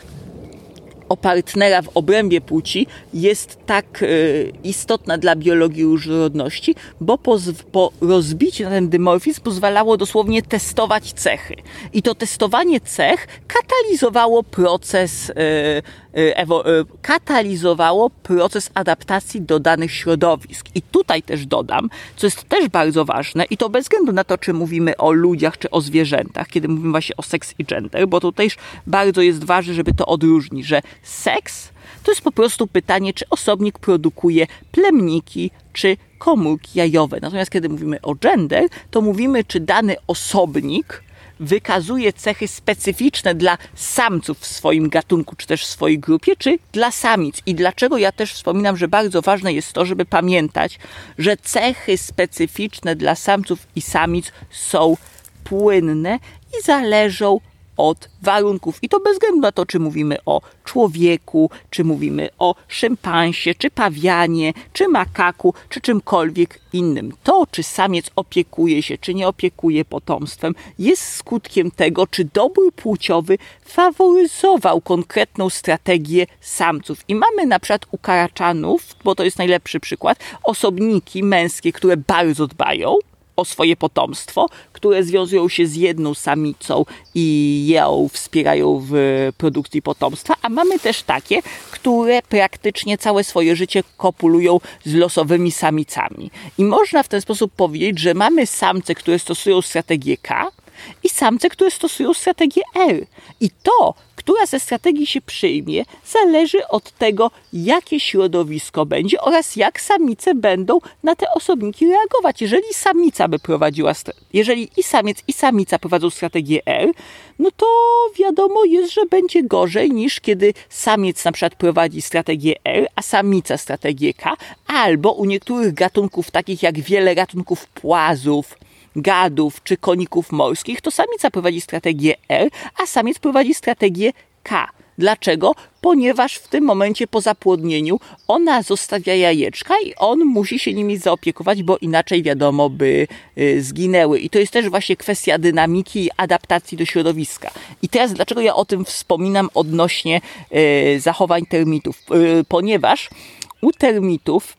o partnera w obrębie płci jest tak e, istotna dla biologii różnorodności, bo po, po rozbiciu na ten dymorfizm pozwalało dosłownie testować cechy. I to testowanie cech katalizowało proces e, katalizowało proces adaptacji do danych środowisk. I tutaj też dodam, co jest też bardzo ważne, i to bez względu na to, czy mówimy o ludziach, czy o zwierzętach, kiedy mówimy właśnie o seks i gender, bo tutaj też bardzo jest ważne, żeby to odróżnić, że seks to jest po prostu pytanie, czy osobnik produkuje plemniki, czy komórki jajowe. Natomiast kiedy mówimy o gender, to mówimy, czy dany osobnik wykazuje cechy specyficzne dla samców w swoim gatunku, czy też w swojej grupie, czy dla samic. I dlaczego ja też wspominam, że bardzo ważne jest to, żeby pamiętać, że cechy specyficzne dla samców i samic są płynne i zależą od warunków. I to bez względu na to, czy mówimy o człowieku, czy mówimy o szympansie, czy pawianie, czy makaku, czy czymkolwiek innym. To, czy samiec opiekuje się, czy nie opiekuje potomstwem, jest skutkiem tego, czy dobór płciowy faworyzował konkretną strategię samców. I mamy na przykład u karaczanów, bo to jest najlepszy przykład, osobniki męskie, które bardzo dbają o swoje potomstwo, które związują się z jedną samicą i ją wspierają w produkcji potomstwa, a mamy też takie, które praktycznie całe swoje życie kopulują z losowymi samicami. I można w ten sposób powiedzieć, że mamy samce, które stosują strategię K, i samce, które stosują strategię R. I to, która ze strategii się przyjmie, zależy od tego, jakie środowisko będzie oraz jak samice będą na te osobniki reagować. Jeżeli samica by prowadziła, jeżeli i samiec, i samica prowadzą strategię R, no to wiadomo jest, że będzie gorzej niż kiedy samiec na przykład prowadzi strategię R, a samica strategię K, albo u niektórych gatunków, takich jak wiele gatunków płazów, gadów czy koników morskich, to samica prowadzi strategię R, a samiec prowadzi strategię K. Dlaczego? Ponieważ w tym momencie po zapłodnieniu ona zostawia jajeczka i on musi się nimi zaopiekować, bo inaczej wiadomo by y, zginęły. I to jest też właśnie kwestia dynamiki i adaptacji do środowiska. I teraz dlaczego ja o tym wspominam odnośnie y, zachowań termitów? Y, ponieważ u termitów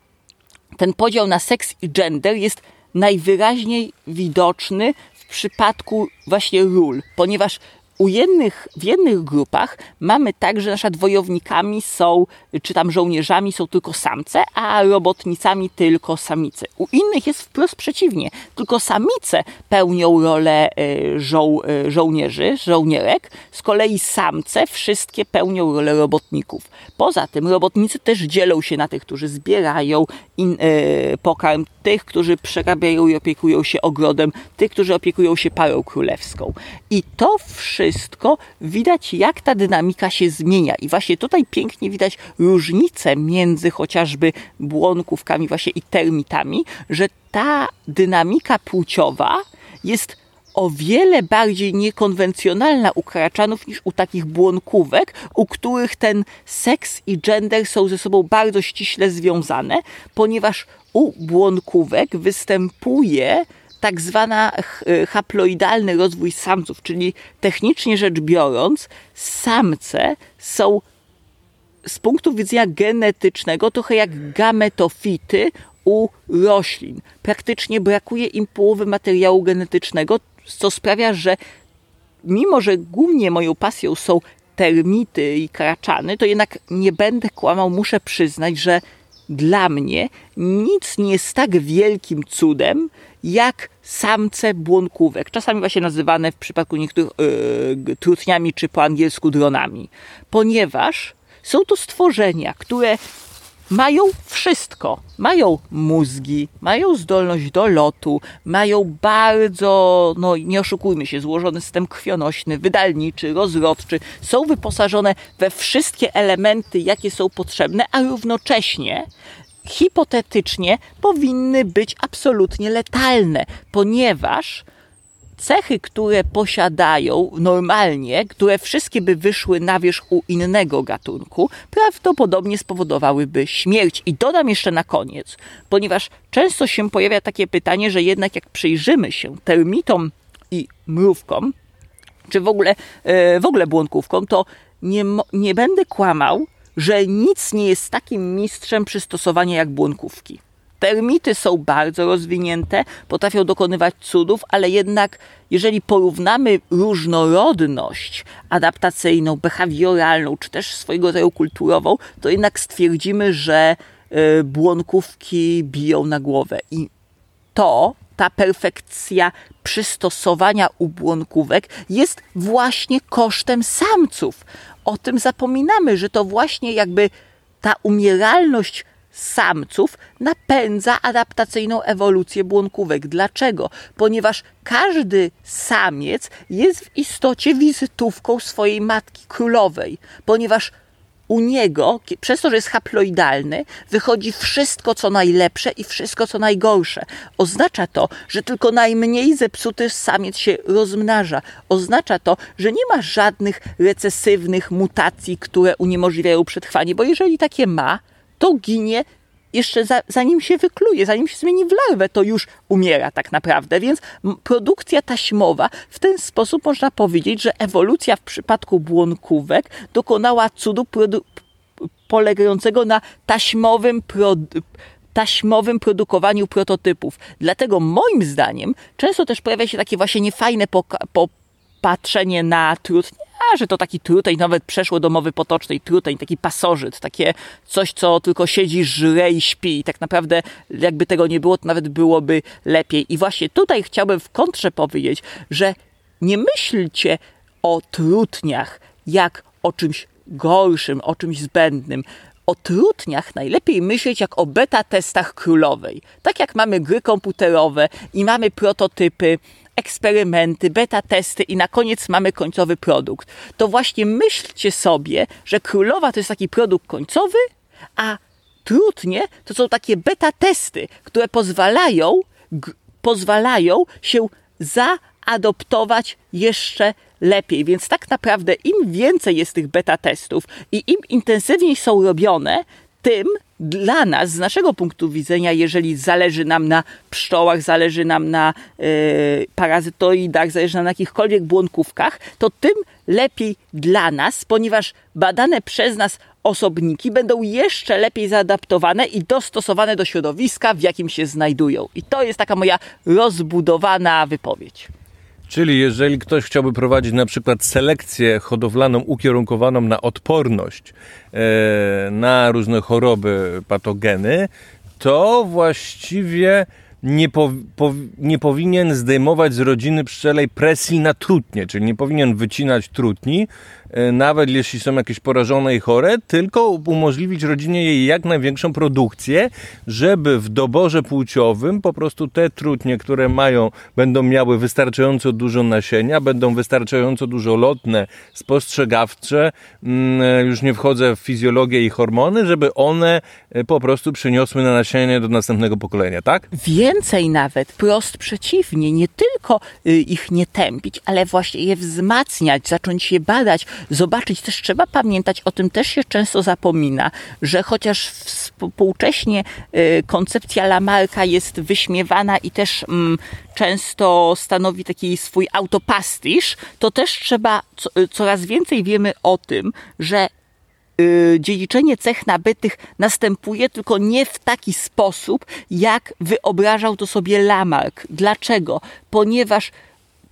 ten podział na seks i gender jest najwyraźniej widoczny w przypadku właśnie ról, ponieważ u jednych, w jednych grupach mamy tak, że nasza wojownikami są, czy tam żołnierzami są tylko samce, a robotnicami tylko samice. U innych jest wprost przeciwnie. Tylko samice pełnią rolę e, żoł, e, żołnierzy, żołnierek, z kolei samce wszystkie pełnią rolę robotników. Poza tym robotnicy też dzielą się na tych, którzy zbierają in, e, pokarm, tych, którzy przerabiają i opiekują się ogrodem, tych, którzy opiekują się parą królewską. I to wszystko widać, jak ta dynamika się zmienia. I właśnie tutaj pięknie widać różnicę między chociażby błonkówkami właśnie i termitami, że ta dynamika płciowa jest o wiele bardziej niekonwencjonalna u karaczanów niż u takich błonkówek, u których ten seks i gender są ze sobą bardzo ściśle związane, ponieważ u błonkówek występuje tak zwana e, haploidalny rozwój samców, czyli technicznie rzecz biorąc, samce są z punktu widzenia genetycznego trochę jak gametofity u roślin. Praktycznie brakuje im połowy materiału genetycznego, co sprawia, że mimo, że głównie moją pasją są termity i kraczany, to jednak nie będę kłamał, muszę przyznać, że dla mnie nic nie jest tak wielkim cudem, jak samce błonkówek, czasami właśnie nazywane w przypadku niektórych yy, trutniami czy po angielsku dronami, ponieważ są to stworzenia, które mają wszystko. Mają mózgi, mają zdolność do lotu, mają bardzo, no nie oszukujmy się, złożony system krwionośny, wydalniczy, rozrodczy. Są wyposażone we wszystkie elementy, jakie są potrzebne, a równocześnie hipotetycznie powinny być absolutnie letalne, ponieważ cechy, które posiadają normalnie, które wszystkie by wyszły na wierzch u innego gatunku, prawdopodobnie spowodowałyby śmierć. I dodam jeszcze na koniec, ponieważ często się pojawia takie pytanie, że jednak jak przyjrzymy się termitom i mrówkom, czy w ogóle, e, w ogóle błąkówkom, to nie, nie będę kłamał, że nic nie jest takim mistrzem przystosowania jak błonkówki. Termity są bardzo rozwinięte, potrafią dokonywać cudów, ale jednak jeżeli porównamy różnorodność adaptacyjną, behawioralną, czy też swojego rodzaju kulturową, to jednak stwierdzimy, że e, błonkówki biją na głowę. I to, ta perfekcja przystosowania u błonkówek jest właśnie kosztem samców. O tym zapominamy, że to właśnie jakby ta umieralność samców napędza adaptacyjną ewolucję błonkówek. Dlaczego? Ponieważ każdy samiec jest w istocie wizytówką swojej matki królowej, ponieważ u niego, przez to, że jest haploidalny, wychodzi wszystko, co najlepsze i wszystko, co najgorsze. Oznacza to, że tylko najmniej zepsuty samiec się rozmnaża. Oznacza to, że nie ma żadnych recesywnych mutacji, które uniemożliwiają przetrwanie, bo jeżeli takie ma, to ginie jeszcze za, zanim się wykluje, zanim się zmieni w larwę, to już umiera tak naprawdę. Więc produkcja taśmowa w ten sposób można powiedzieć, że ewolucja w przypadku błonkówek dokonała cudu polegającego na taśmowym taśmowym produkowaniu prototypów. Dlatego moim zdaniem często też pojawia się takie właśnie niefajne popatrzenie na trud że to taki truteń, nawet przeszło do mowy potocznej, truteń, taki pasożyt, takie coś, co tylko siedzi, żre i śpi. I tak naprawdę, jakby tego nie było, to nawet byłoby lepiej. I właśnie tutaj chciałbym w kontrze powiedzieć, że nie myślcie o trutniach jak o czymś gorszym, o czymś zbędnym. O trutniach najlepiej myśleć jak o beta testach królowej. Tak jak mamy gry komputerowe i mamy prototypy, eksperymenty, beta testy i na koniec mamy końcowy produkt. To właśnie myślcie sobie, że królowa to jest taki produkt końcowy, a trudnie to są takie beta testy, które pozwalają, pozwalają się zaadoptować jeszcze lepiej. Więc tak naprawdę im więcej jest tych beta testów i im intensywniej są robione, tym dla nas, z naszego punktu widzenia, jeżeli zależy nam na pszczołach, zależy nam na yy, parazytoidach, zależy nam na jakichkolwiek błąkówkach, to tym lepiej dla nas, ponieważ badane przez nas osobniki będą jeszcze lepiej zaadaptowane i dostosowane do środowiska, w jakim się znajdują. I to jest taka moja rozbudowana wypowiedź. Czyli jeżeli ktoś chciałby prowadzić na przykład selekcję hodowlaną ukierunkowaną na odporność e, na różne choroby, patogeny, to właściwie nie, po, po, nie powinien zdejmować z rodziny pszczelej presji na trutnie, czyli nie powinien wycinać trutni, nawet jeśli są jakieś porażone i chore, tylko umożliwić rodzinie jej jak największą produkcję, żeby w doborze płciowym po prostu te trutnie, które mają, będą miały wystarczająco dużo nasienia, będą wystarczająco dużo lotne, spostrzegawcze, mm, e, już nie wchodzę w fizjologię i hormony, żeby one e, po prostu przyniosły na nasienie do następnego pokolenia, tak? Więcej nawet, prost przeciwnie, nie tylko y, ich nie tępić, ale właśnie je wzmacniać, zacząć je badać, zobaczyć. Też trzeba pamiętać, o tym też się często zapomina, że chociaż współcześnie y, koncepcja Lamarka jest wyśmiewana i też mm, często stanowi taki swój autopastisz, to też trzeba, y, coraz więcej wiemy o tym, że y, dziedziczenie cech nabytych następuje, tylko nie w taki sposób, jak wyobrażał to sobie Lamarck. Dlaczego? Ponieważ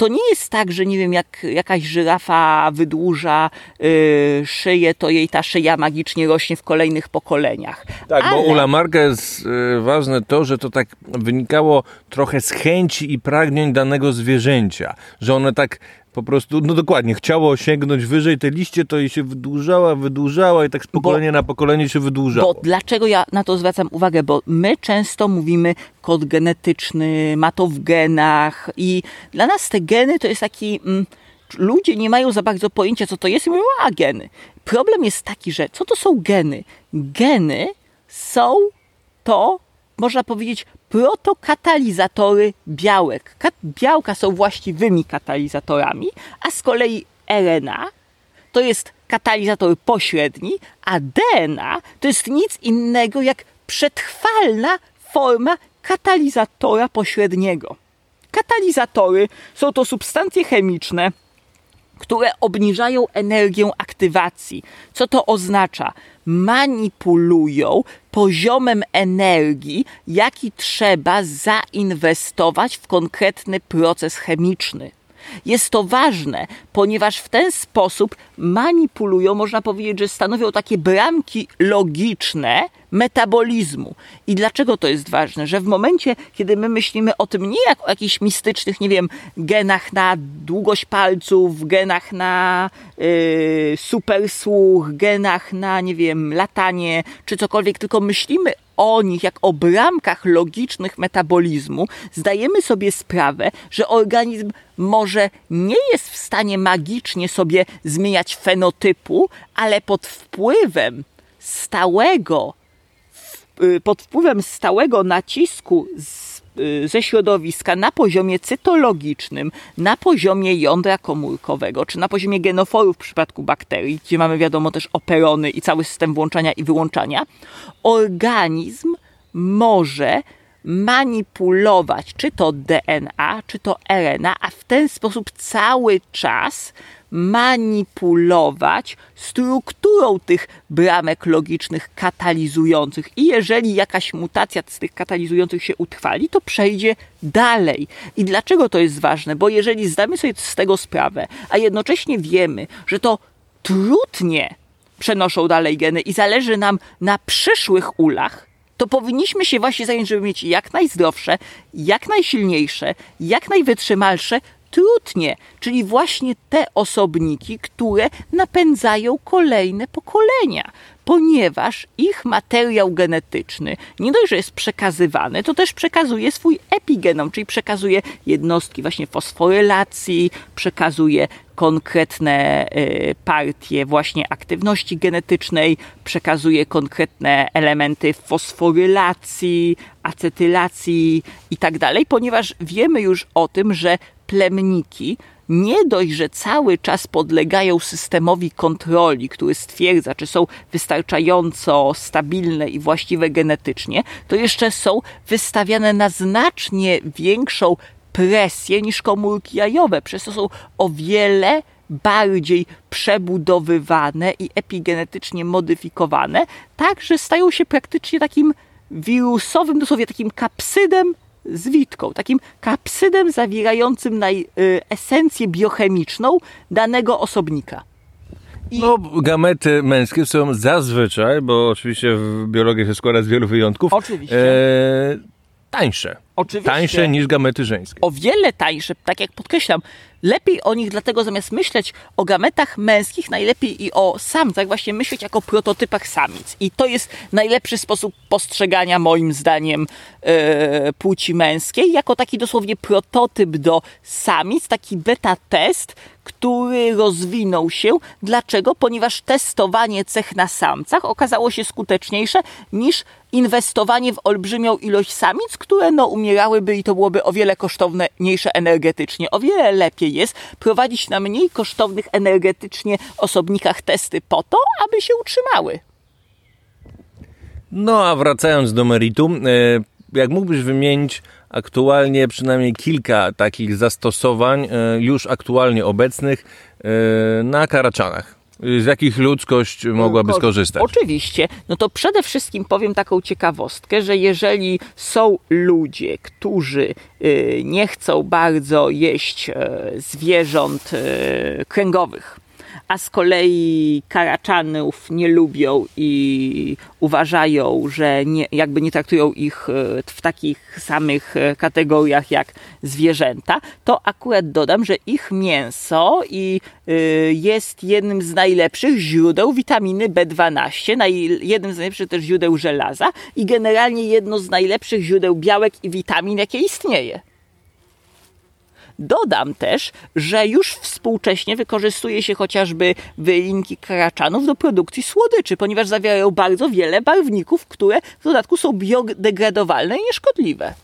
to nie jest tak, że nie wiem, jak jakaś żyrafa wydłuża yy, szyję, to jej ta szyja magicznie rośnie w kolejnych pokoleniach. Tak, Ale... bo u Lamarga jest yy, ważne to, że to tak wynikało trochę z chęci i pragnień danego zwierzęcia, że one tak po prostu, no dokładnie, chciało sięgnąć wyżej te liście, to jej się wydłużała, wydłużała i tak z pokolenia bo, na pokolenie się wydłużało. Bo dlaczego ja na to zwracam uwagę? Bo my często mówimy kod genetyczny, ma to w genach i dla nas te geny to jest taki... Mm, ludzie nie mają za bardzo pojęcia, co to jest i mówią, a geny. Problem jest taki, że co to są geny? Geny są to, można powiedzieć, protokatalizatory białek. Białka są właściwymi katalizatorami, a z kolei RNA to jest katalizator pośredni, a DNA to jest nic innego jak przetrwalna forma katalizatora pośredniego. Katalizatory są to substancje chemiczne, które obniżają energię aktywacji. Co to oznacza? Manipulują poziomem energii, jaki trzeba zainwestować w konkretny proces chemiczny. Jest to ważne, ponieważ w ten sposób manipulują, można powiedzieć, że stanowią takie bramki logiczne metabolizmu. I dlaczego to jest ważne? Że w momencie, kiedy my myślimy o tym nie jak o jakichś mistycznych, nie wiem, genach na długość palców, genach na yy, supersłuch, genach na, nie wiem, latanie czy cokolwiek, tylko myślimy o nich jak o bramkach logicznych metabolizmu, zdajemy sobie sprawę, że organizm może nie jest w stanie magicznie sobie zmieniać fenotypu, ale pod wpływem stałego pod wpływem stałego nacisku z, y, ze środowiska na poziomie cytologicznym, na poziomie jądra komórkowego, czy na poziomie genoforów w przypadku bakterii, gdzie mamy wiadomo też operony i cały system włączania i wyłączania, organizm może manipulować czy to DNA, czy to RNA, a w ten sposób cały czas manipulować strukturą tych bramek logicznych katalizujących. I jeżeli jakaś mutacja z tych katalizujących się utrwali, to przejdzie dalej. I dlaczego to jest ważne? Bo jeżeli zdamy sobie z tego sprawę, a jednocześnie wiemy, że to trudnie przenoszą dalej geny i zależy nam na przyszłych ulach, to powinniśmy się właśnie zająć, żeby mieć jak najzdrowsze, jak najsilniejsze, jak najwytrzymalsze trutnie, czyli właśnie te osobniki, które napędzają kolejne pokolenia, ponieważ ich materiał genetyczny nie dość, że jest przekazywany, to też przekazuje swój epigenom, czyli przekazuje jednostki właśnie fosforylacji, przekazuje konkretne y, partie właśnie aktywności genetycznej, przekazuje konkretne elementy fosforylacji, acetylacji i tak ponieważ wiemy już o tym, że plemniki nie dość, że cały czas podlegają systemowi kontroli, który stwierdza, czy są wystarczająco stabilne i właściwe genetycznie, to jeszcze są wystawiane na znacznie większą presję niż komórki jajowe. Przez to są o wiele bardziej przebudowywane i epigenetycznie modyfikowane, tak że stają się praktycznie takim wirusowym, dosłownie takim kapsydem z witką, takim kapsydem zawierającym naj, y, esencję biochemiczną danego osobnika. I... No, gamety męskie są zazwyczaj, bo oczywiście w biologii się składa z wielu wyjątków, oczywiście. E, tańsze. Oczywiście. Tańsze niż gamety żeńskie. O wiele tańsze, tak jak podkreślam. Lepiej o nich, dlatego zamiast myśleć o gametach męskich, najlepiej i o samcach, właśnie myśleć jako prototypach samic. I to jest najlepszy sposób postrzegania, moim zdaniem, yy, płci męskiej, jako taki dosłownie prototyp do samic, taki beta test, który rozwinął się. Dlaczego? Ponieważ testowanie cech na samcach okazało się skuteczniejsze niż inwestowanie w olbrzymią ilość samic, które no, umierałyby i to byłoby o wiele kosztowniejsze energetycznie. O wiele lepiej jest prowadzić na mniej kosztownych energetycznie osobnikach testy po to, aby się utrzymały. No a wracając do meritum, e, jak mógłbyś wymienić aktualnie przynajmniej kilka takich zastosowań e, już aktualnie obecnych e, na karaczanach? Z jakich ludzkość mogłaby skorzystać? Oczywiście. No to przede wszystkim powiem taką ciekawostkę, że jeżeli są ludzie, którzy y, nie chcą bardzo jeść y, zwierząt y, kręgowych, a z kolei karaczanów nie lubią i uważają, że nie, jakby nie traktują ich e, w takich samych e, kategoriach jak zwierzęta, to akurat dodam, że ich mięso i e, jest jednym z najlepszych źródeł witaminy B12, jednym z najlepszych też źródeł żelaza i generalnie jedno z najlepszych źródeł białek i witamin, jakie istnieje. Dodam też, że już współcześnie wykorzystuje się chociażby wylinki karaczanów do produkcji słodyczy, ponieważ zawierają bardzo wiele barwników, które w dodatku są biodegradowalne i nieszkodliwe.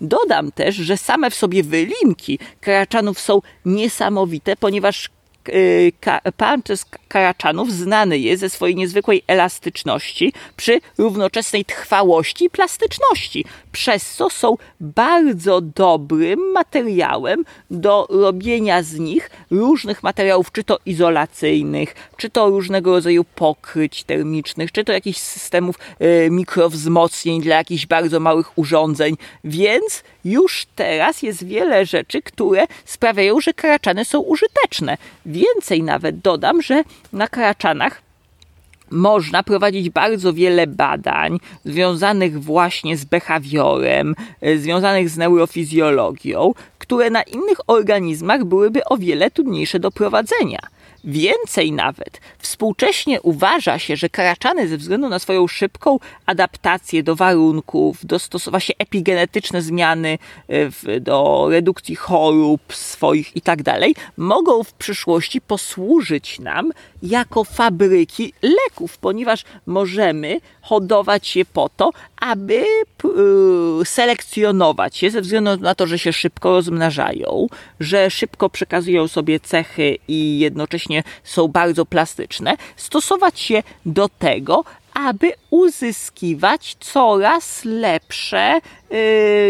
Dodam też, że same w sobie wylinki karaczanów są niesamowite, ponieważ Y, Panches Karaczanów znany jest ze swojej niezwykłej elastyczności przy równoczesnej trwałości i plastyczności, przez co są bardzo dobrym materiałem do robienia z nich różnych materiałów, czy to izolacyjnych, czy to różnego rodzaju pokryć termicznych, czy to jakichś systemów y, mikrowzmocnień dla jakichś bardzo małych urządzeń, więc już teraz jest wiele rzeczy, które sprawiają, że karaczany są użyteczne. Więcej nawet dodam, że na karaczanach można prowadzić bardzo wiele badań związanych właśnie z behawiorem, e, związanych z neurofizjologią, które na innych organizmach byłyby o wiele trudniejsze do prowadzenia. Więcej nawet, współcześnie uważa się, że karaczany ze względu na swoją szybką adaptację do warunków, dostosowa się epigenetyczne zmiany e, w, do redukcji chorób swoich i tak mogą w przyszłości posłużyć nam jako fabryki leków, ponieważ możemy hodować je po to, aby y, selekcjonować je ze względu na to, że się szybko rozmnażają, że szybko przekazują sobie cechy i jednocześnie są bardzo plastyczne, stosować się do tego, aby uzyskiwać coraz lepsze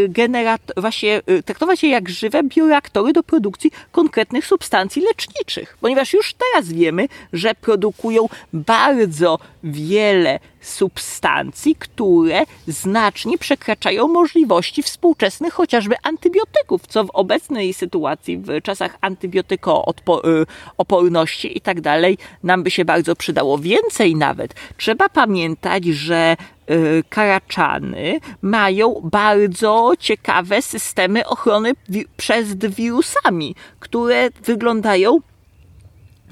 generat- właśnie traktować je jak żywe bioreaktory do produkcji konkretnych substancji leczniczych, ponieważ już teraz wiemy, że produkują bardzo wiele substancji, które znacznie przekraczają możliwości współczesnych chociażby antybiotyków, co w obecnej sytuacji, w czasach antybiotykooporności i tak dalej, nam by się bardzo przydało. Więcej nawet, trzeba pamiętać, że y, karaczany mają bardzo ciekawe systemy ochrony przed wirusami, które wyglądają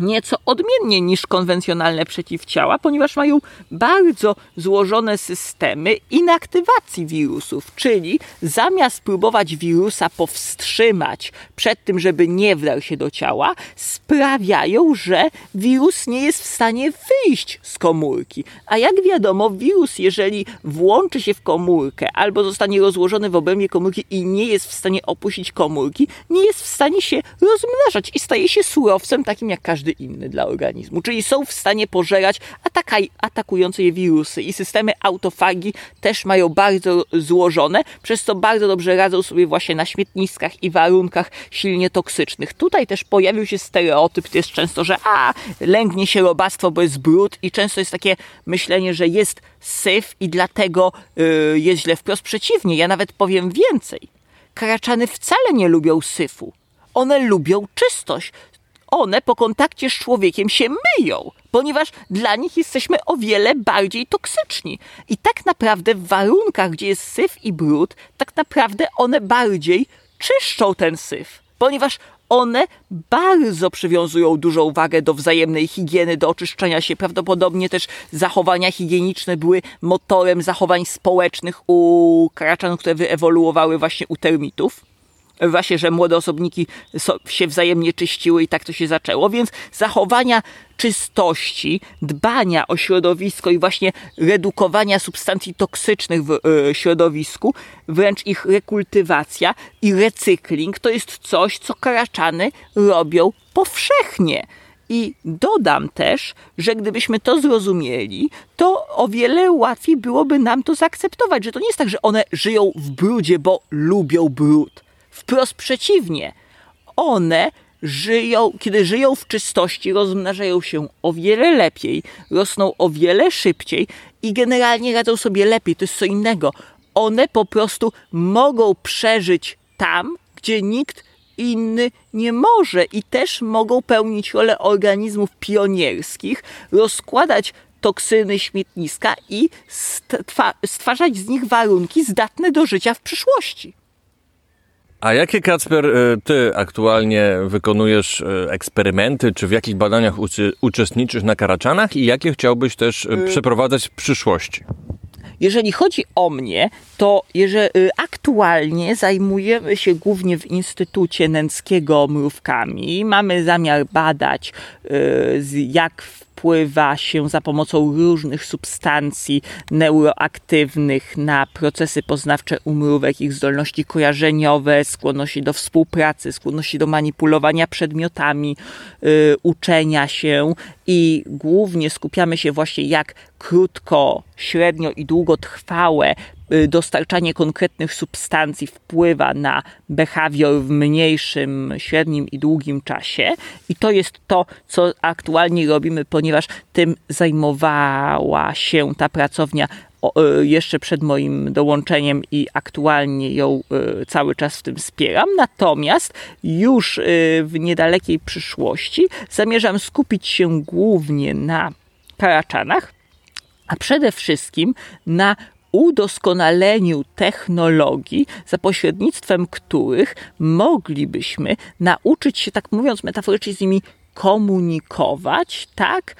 nieco odmiennie niż konwencjonalne przeciwciała, ponieważ mają bardzo złożone systemy inaktywacji wirusów, czyli zamiast próbować wirusa powstrzymać przed tym, żeby nie wdarł się do ciała, sprawiają, że wirus nie jest w stanie wyjść z komórki. A jak wiadomo, wirus, jeżeli włączy się w komórkę albo zostanie rozłożony w obrębie komórki i nie jest w stanie opuścić komórki, nie jest w stanie się rozmnażać i staje się surowcem takim jak każdy inny dla organizmu. Czyli są w stanie pożerać atakaj, atakujące je wirusy i systemy autofagi też mają bardzo złożone, przez co bardzo dobrze radzą sobie właśnie na śmietniskach i warunkach silnie toksycznych. Tutaj też pojawił się stereotyp, to jest często, że a, lęgnie się robactwo, bo jest brud i często jest takie myślenie, że jest syf i dlatego yy, jest źle. Wprost przeciwnie, ja nawet powiem więcej. Karaczany wcale nie lubią syfu. One lubią czystość one po kontakcie z człowiekiem się myją, ponieważ dla nich jesteśmy o wiele bardziej toksyczni. I tak naprawdę w warunkach, gdzie jest syf i brud, tak naprawdę one bardziej czyszczą ten syf, ponieważ one bardzo przywiązują dużą wagę do wzajemnej higieny, do oczyszczania się. Prawdopodobnie też zachowania higieniczne były motorem zachowań społecznych u karaczanów, które wyewoluowały właśnie u termitów właśnie, że młode osobniki się wzajemnie czyściły i tak to się zaczęło, więc zachowania czystości, dbania o środowisko i właśnie redukowania substancji toksycznych w e, środowisku, wręcz ich rekultywacja i recykling to jest coś, co karaczany robią powszechnie. I dodam też, że gdybyśmy to zrozumieli, to o wiele łatwiej byłoby nam to zaakceptować, że to nie jest tak, że one żyją w brudzie, bo lubią brud Wprost przeciwnie. One żyją, kiedy żyją w czystości, rozmnażają się o wiele lepiej, rosną o wiele szybciej i generalnie radzą sobie lepiej. To jest co innego. One po prostu mogą przeżyć tam, gdzie nikt inny nie może i też mogą pełnić rolę organizmów pionierskich, rozkładać toksyny śmietniska i stwarzać z nich warunki zdatne do życia w przyszłości. A jakie, Kacper, y, ty aktualnie wykonujesz y, eksperymenty, czy w jakich badaniach uczestniczysz na Karaczanach i jakie chciałbyś też y, przeprowadzać w przyszłości? Jeżeli chodzi o mnie, to jeżeli, aktualnie zajmujemy się głównie w Instytucie Nęckiego mrówkami. Mamy zamiar badać, jak wpływa się za pomocą różnych substancji neuroaktywnych na procesy poznawcze umrówek, ich zdolności kojarzeniowe, skłonności do współpracy, skłonności do manipulowania przedmiotami, yy, uczenia się i głównie skupiamy się właśnie jak krótko, średnio i długotrwałe Y, dostarczanie konkretnych substancji wpływa na behawior w mniejszym, średnim i długim czasie. I to jest to, co aktualnie robimy, ponieważ tym zajmowała się ta pracownia jeszcze przed moim dołączeniem i aktualnie ją y, cały czas w tym wspieram. Natomiast już w niedalekiej przyszłości zamierzam skupić się głównie na karaczanach, a przede wszystkim na udoskonaleniu technologii, za pośrednictwem których moglibyśmy nauczyć się, tak mówiąc metaforycznie, z nimi komunikować, tak,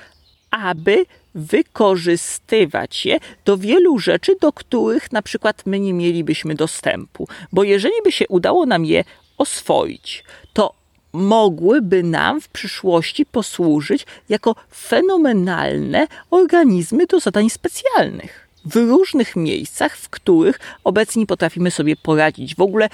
aby wykorzystywać je do wielu rzeczy, do których na przykład my nie mielibyśmy dostępu. Bo jeżeli by się udało nam je oswoić, to mogłyby nam w przyszłości posłużyć jako fenomenalne organizmy do zadań specjalnych w różnych miejscach, w których obecnie potrafimy sobie poradzić. W ogóle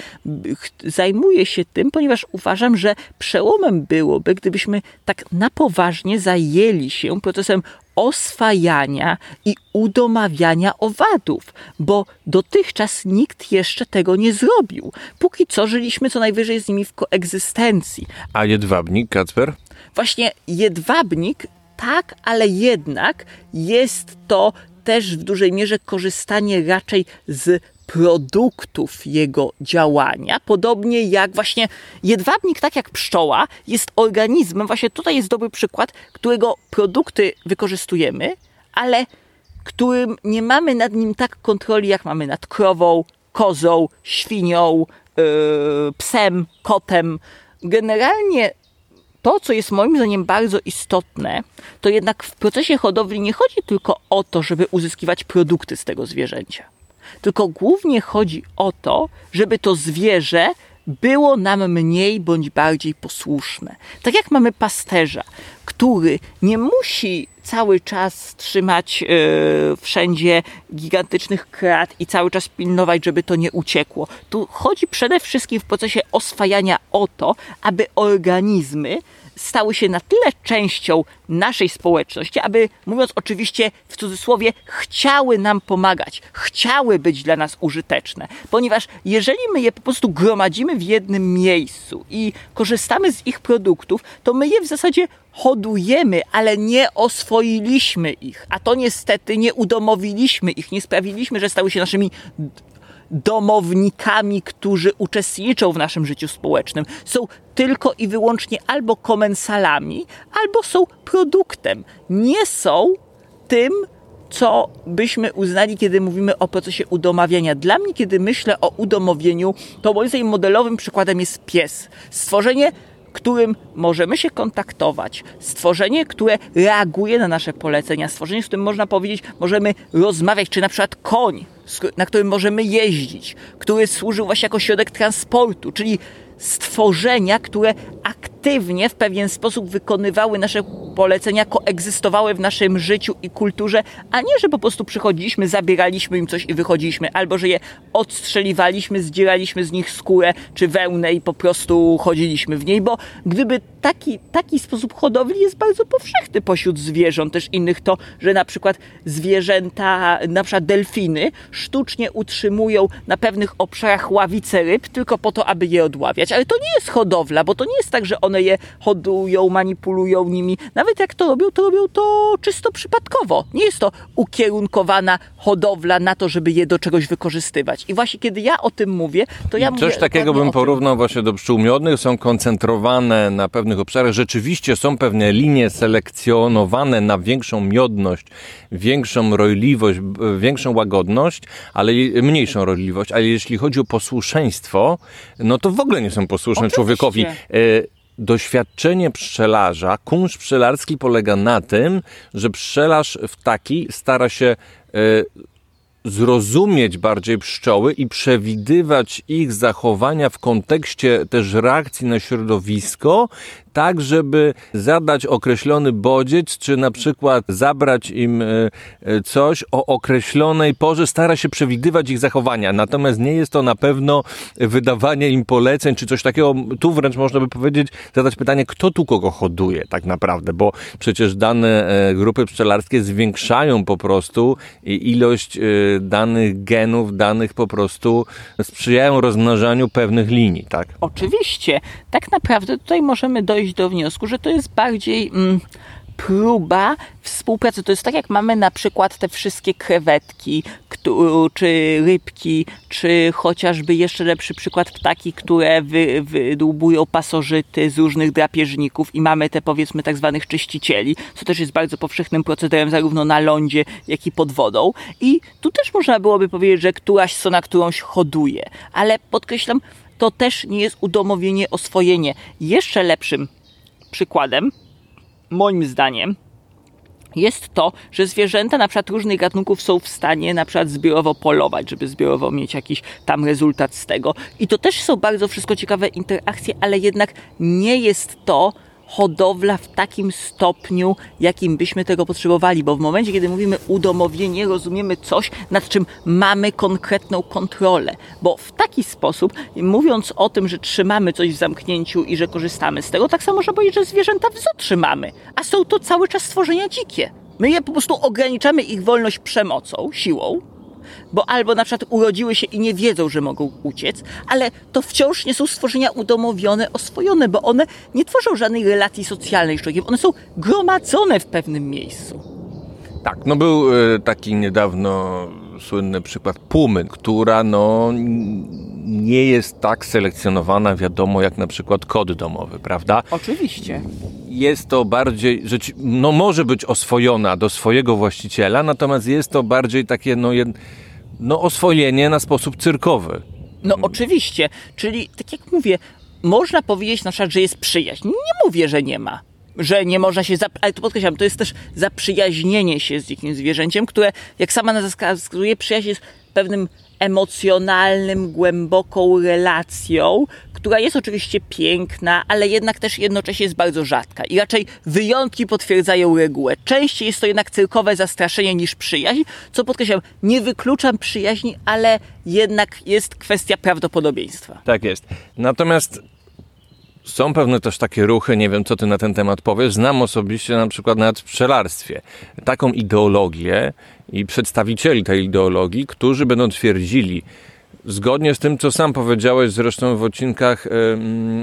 zajmuję się tym, ponieważ uważam, że przełomem byłoby, gdybyśmy tak na poważnie zajęli się procesem oswajania i udomawiania owadów, bo dotychczas nikt jeszcze tego nie zrobił. Póki co żyliśmy co najwyżej z nimi w koegzystencji. A jedwabnik, Kacper? Właśnie jedwabnik, tak, ale jednak jest to też w dużej mierze korzystanie raczej z produktów jego działania. Podobnie jak właśnie jedwabnik, tak jak pszczoła, jest organizmem, właśnie tutaj jest dobry przykład, którego produkty wykorzystujemy, ale którym nie mamy nad nim tak kontroli, jak mamy nad krową, kozą, świnią, yy, psem, kotem. Generalnie to, co jest moim zdaniem bardzo istotne, to jednak w procesie hodowli nie chodzi tylko o to, żeby uzyskiwać produkty z tego zwierzęcia. Tylko głównie chodzi o to, żeby to zwierzę było nam mniej bądź bardziej posłuszne. Tak jak mamy pasterza, który nie musi cały czas trzymać yy, wszędzie gigantycznych krat i cały czas pilnować, żeby to nie uciekło. Tu chodzi przede wszystkim w procesie oswajania o to, aby organizmy stały się na tyle częścią naszej społeczności, aby, mówiąc oczywiście w cudzysłowie, chciały nam pomagać, chciały być dla nas użyteczne. Ponieważ jeżeli my je po prostu gromadzimy w jednym miejscu i korzystamy z ich produktów, to my je w zasadzie hodujemy, ale nie oswoiliśmy ich. A to niestety nie udomowiliśmy ich, nie sprawiliśmy, że stały się naszymi domownikami, którzy uczestniczą w naszym życiu społecznym. Są tylko i wyłącznie albo komensalami, albo są produktem. Nie są tym, co byśmy uznali, kiedy mówimy o procesie udomawiania. Dla mnie, kiedy myślę o udomowieniu, to moim zdaniem modelowym przykładem jest pies. Stworzenie którym możemy się kontaktować, stworzenie, które reaguje na nasze polecenia, stworzenie, z którym można powiedzieć, możemy rozmawiać, czy na przykład koń, na którym możemy jeździć, który służył właśnie jako środek transportu, czyli stworzenia, które aktywnie w pewien sposób wykonywały nasze polecenia, koegzystowały w naszym życiu i kulturze, a nie, że po prostu przychodziliśmy, zabieraliśmy im coś i wychodziliśmy, albo że je odstrzeliwaliśmy, zdzieraliśmy z nich skórę czy wełnę i po prostu chodziliśmy w niej, bo gdyby taki, taki sposób hodowli jest bardzo powszechny pośród zwierząt też innych, to, że na przykład zwierzęta, na przykład delfiny, sztucznie utrzymują na pewnych obszarach ławice ryb tylko po to, aby je odławiać. Ale to nie jest hodowla, bo to nie jest tak, że one je hodują, manipulują nimi. Nawet jak to robią, to robią to czysto przypadkowo. Nie jest to ukierunkowana hodowla na to, żeby je do czegoś wykorzystywać. I właśnie kiedy ja o tym mówię, to ja Coś mówię... Coś takiego bym porównał właśnie do pszczół miodnych. Są koncentrowane na pewnych obszarach. Rzeczywiście są pewne linie selekcjonowane na większą miodność, większą rojliwość, większą łagodność, ale mniejszą rojliwość. Ale jeśli chodzi o posłuszeństwo, no to w ogóle nie są posłuszne Oczywiście. człowiekowi. E, doświadczenie pszczelarza, kunszt pszczelarski polega na tym, że pszczelarz w taki stara się e, zrozumieć bardziej pszczoły i przewidywać ich zachowania w kontekście też reakcji na środowisko, tak, żeby zadać określony bodziec, czy na przykład zabrać im e, e, coś o określonej porze, stara się przewidywać ich zachowania. Natomiast nie jest to na pewno wydawanie im poleceń, czy coś takiego. Tu wręcz można by powiedzieć, zadać pytanie, kto tu kogo hoduje tak naprawdę, bo przecież dane e, grupy pszczelarskie zwiększają po prostu ilość danych genów, danych po prostu sprzyjają rozmnażaniu pewnych linii, tak? Oczywiście. Tak naprawdę tutaj możemy dojść dojść do wniosku, że to jest bardziej mm, próba współpracy. To jest tak, jak mamy na przykład te wszystkie krewetki, czy rybki, czy chociażby jeszcze lepszy przykład ptaki, które wy, wydłubują pasożyty z różnych drapieżników i mamy te powiedzmy tak zwanych czyścicieli, co też jest bardzo powszechnym procederem zarówno na lądzie, jak i pod wodą. I tu też można byłoby powiedzieć, że któraś sona którąś hoduje, ale podkreślam, to też nie jest udomowienie, oswojenie. Jeszcze lepszym przykładem, moim zdaniem, jest to, że zwierzęta na przykład różnych gatunków są w stanie na przykład zbiorowo polować, żeby zbiorowo mieć jakiś tam rezultat z tego. I to też są bardzo wszystko ciekawe interakcje, ale jednak nie jest to hodowla w takim stopniu, jakim byśmy tego potrzebowali, bo w momencie, kiedy mówimy udomowienie, rozumiemy coś, nad czym mamy konkretną kontrolę, bo w taki sposób, mówiąc o tym, że trzymamy coś w zamknięciu i że korzystamy z tego, tak samo można powiedzieć, że zwierzęta w trzymamy, a są to cały czas stworzenia dzikie. My je po prostu ograniczamy ich wolność przemocą, siłą, bo albo na przykład urodziły się i nie wiedzą, że mogą uciec, ale to wciąż nie są stworzenia udomowione, oswojone, bo one nie tworzą żadnej relacji socjalnej z człowiekiem. One są gromadzone w pewnym miejscu. Tak, no był y, taki niedawno słynny przykład Pumy, która no nie jest tak selekcjonowana, wiadomo, jak na przykład kod domowy, prawda? Oczywiście. Jest to bardziej, no może być oswojona do swojego właściciela, natomiast jest to bardziej takie, no, jed, no oswojenie na sposób cyrkowy. No oczywiście, czyli tak jak mówię, można powiedzieć na przykład, że jest przyjaźń. Nie mówię, że nie ma że nie można się, ale to podkreślam, to jest też zaprzyjaźnienie się z jakimś zwierzęciem, które, jak sama nazwa wskazuje, przyjaźń jest pewnym emocjonalnym, głęboką relacją, która jest oczywiście piękna, ale jednak też jednocześnie jest bardzo rzadka. I raczej wyjątki potwierdzają regułę. Częściej jest to jednak cyrkowe zastraszenie niż przyjaźń, co podkreślam, nie wykluczam przyjaźni, ale jednak jest kwestia prawdopodobieństwa. Tak jest. Natomiast są pewne też takie ruchy, nie wiem co ty na ten temat powiesz. Znam osobiście na przykład nawet w pszczelarstwie taką ideologię i przedstawicieli tej ideologii, którzy będą twierdzili, zgodnie z tym, co sam powiedziałeś zresztą w odcinkach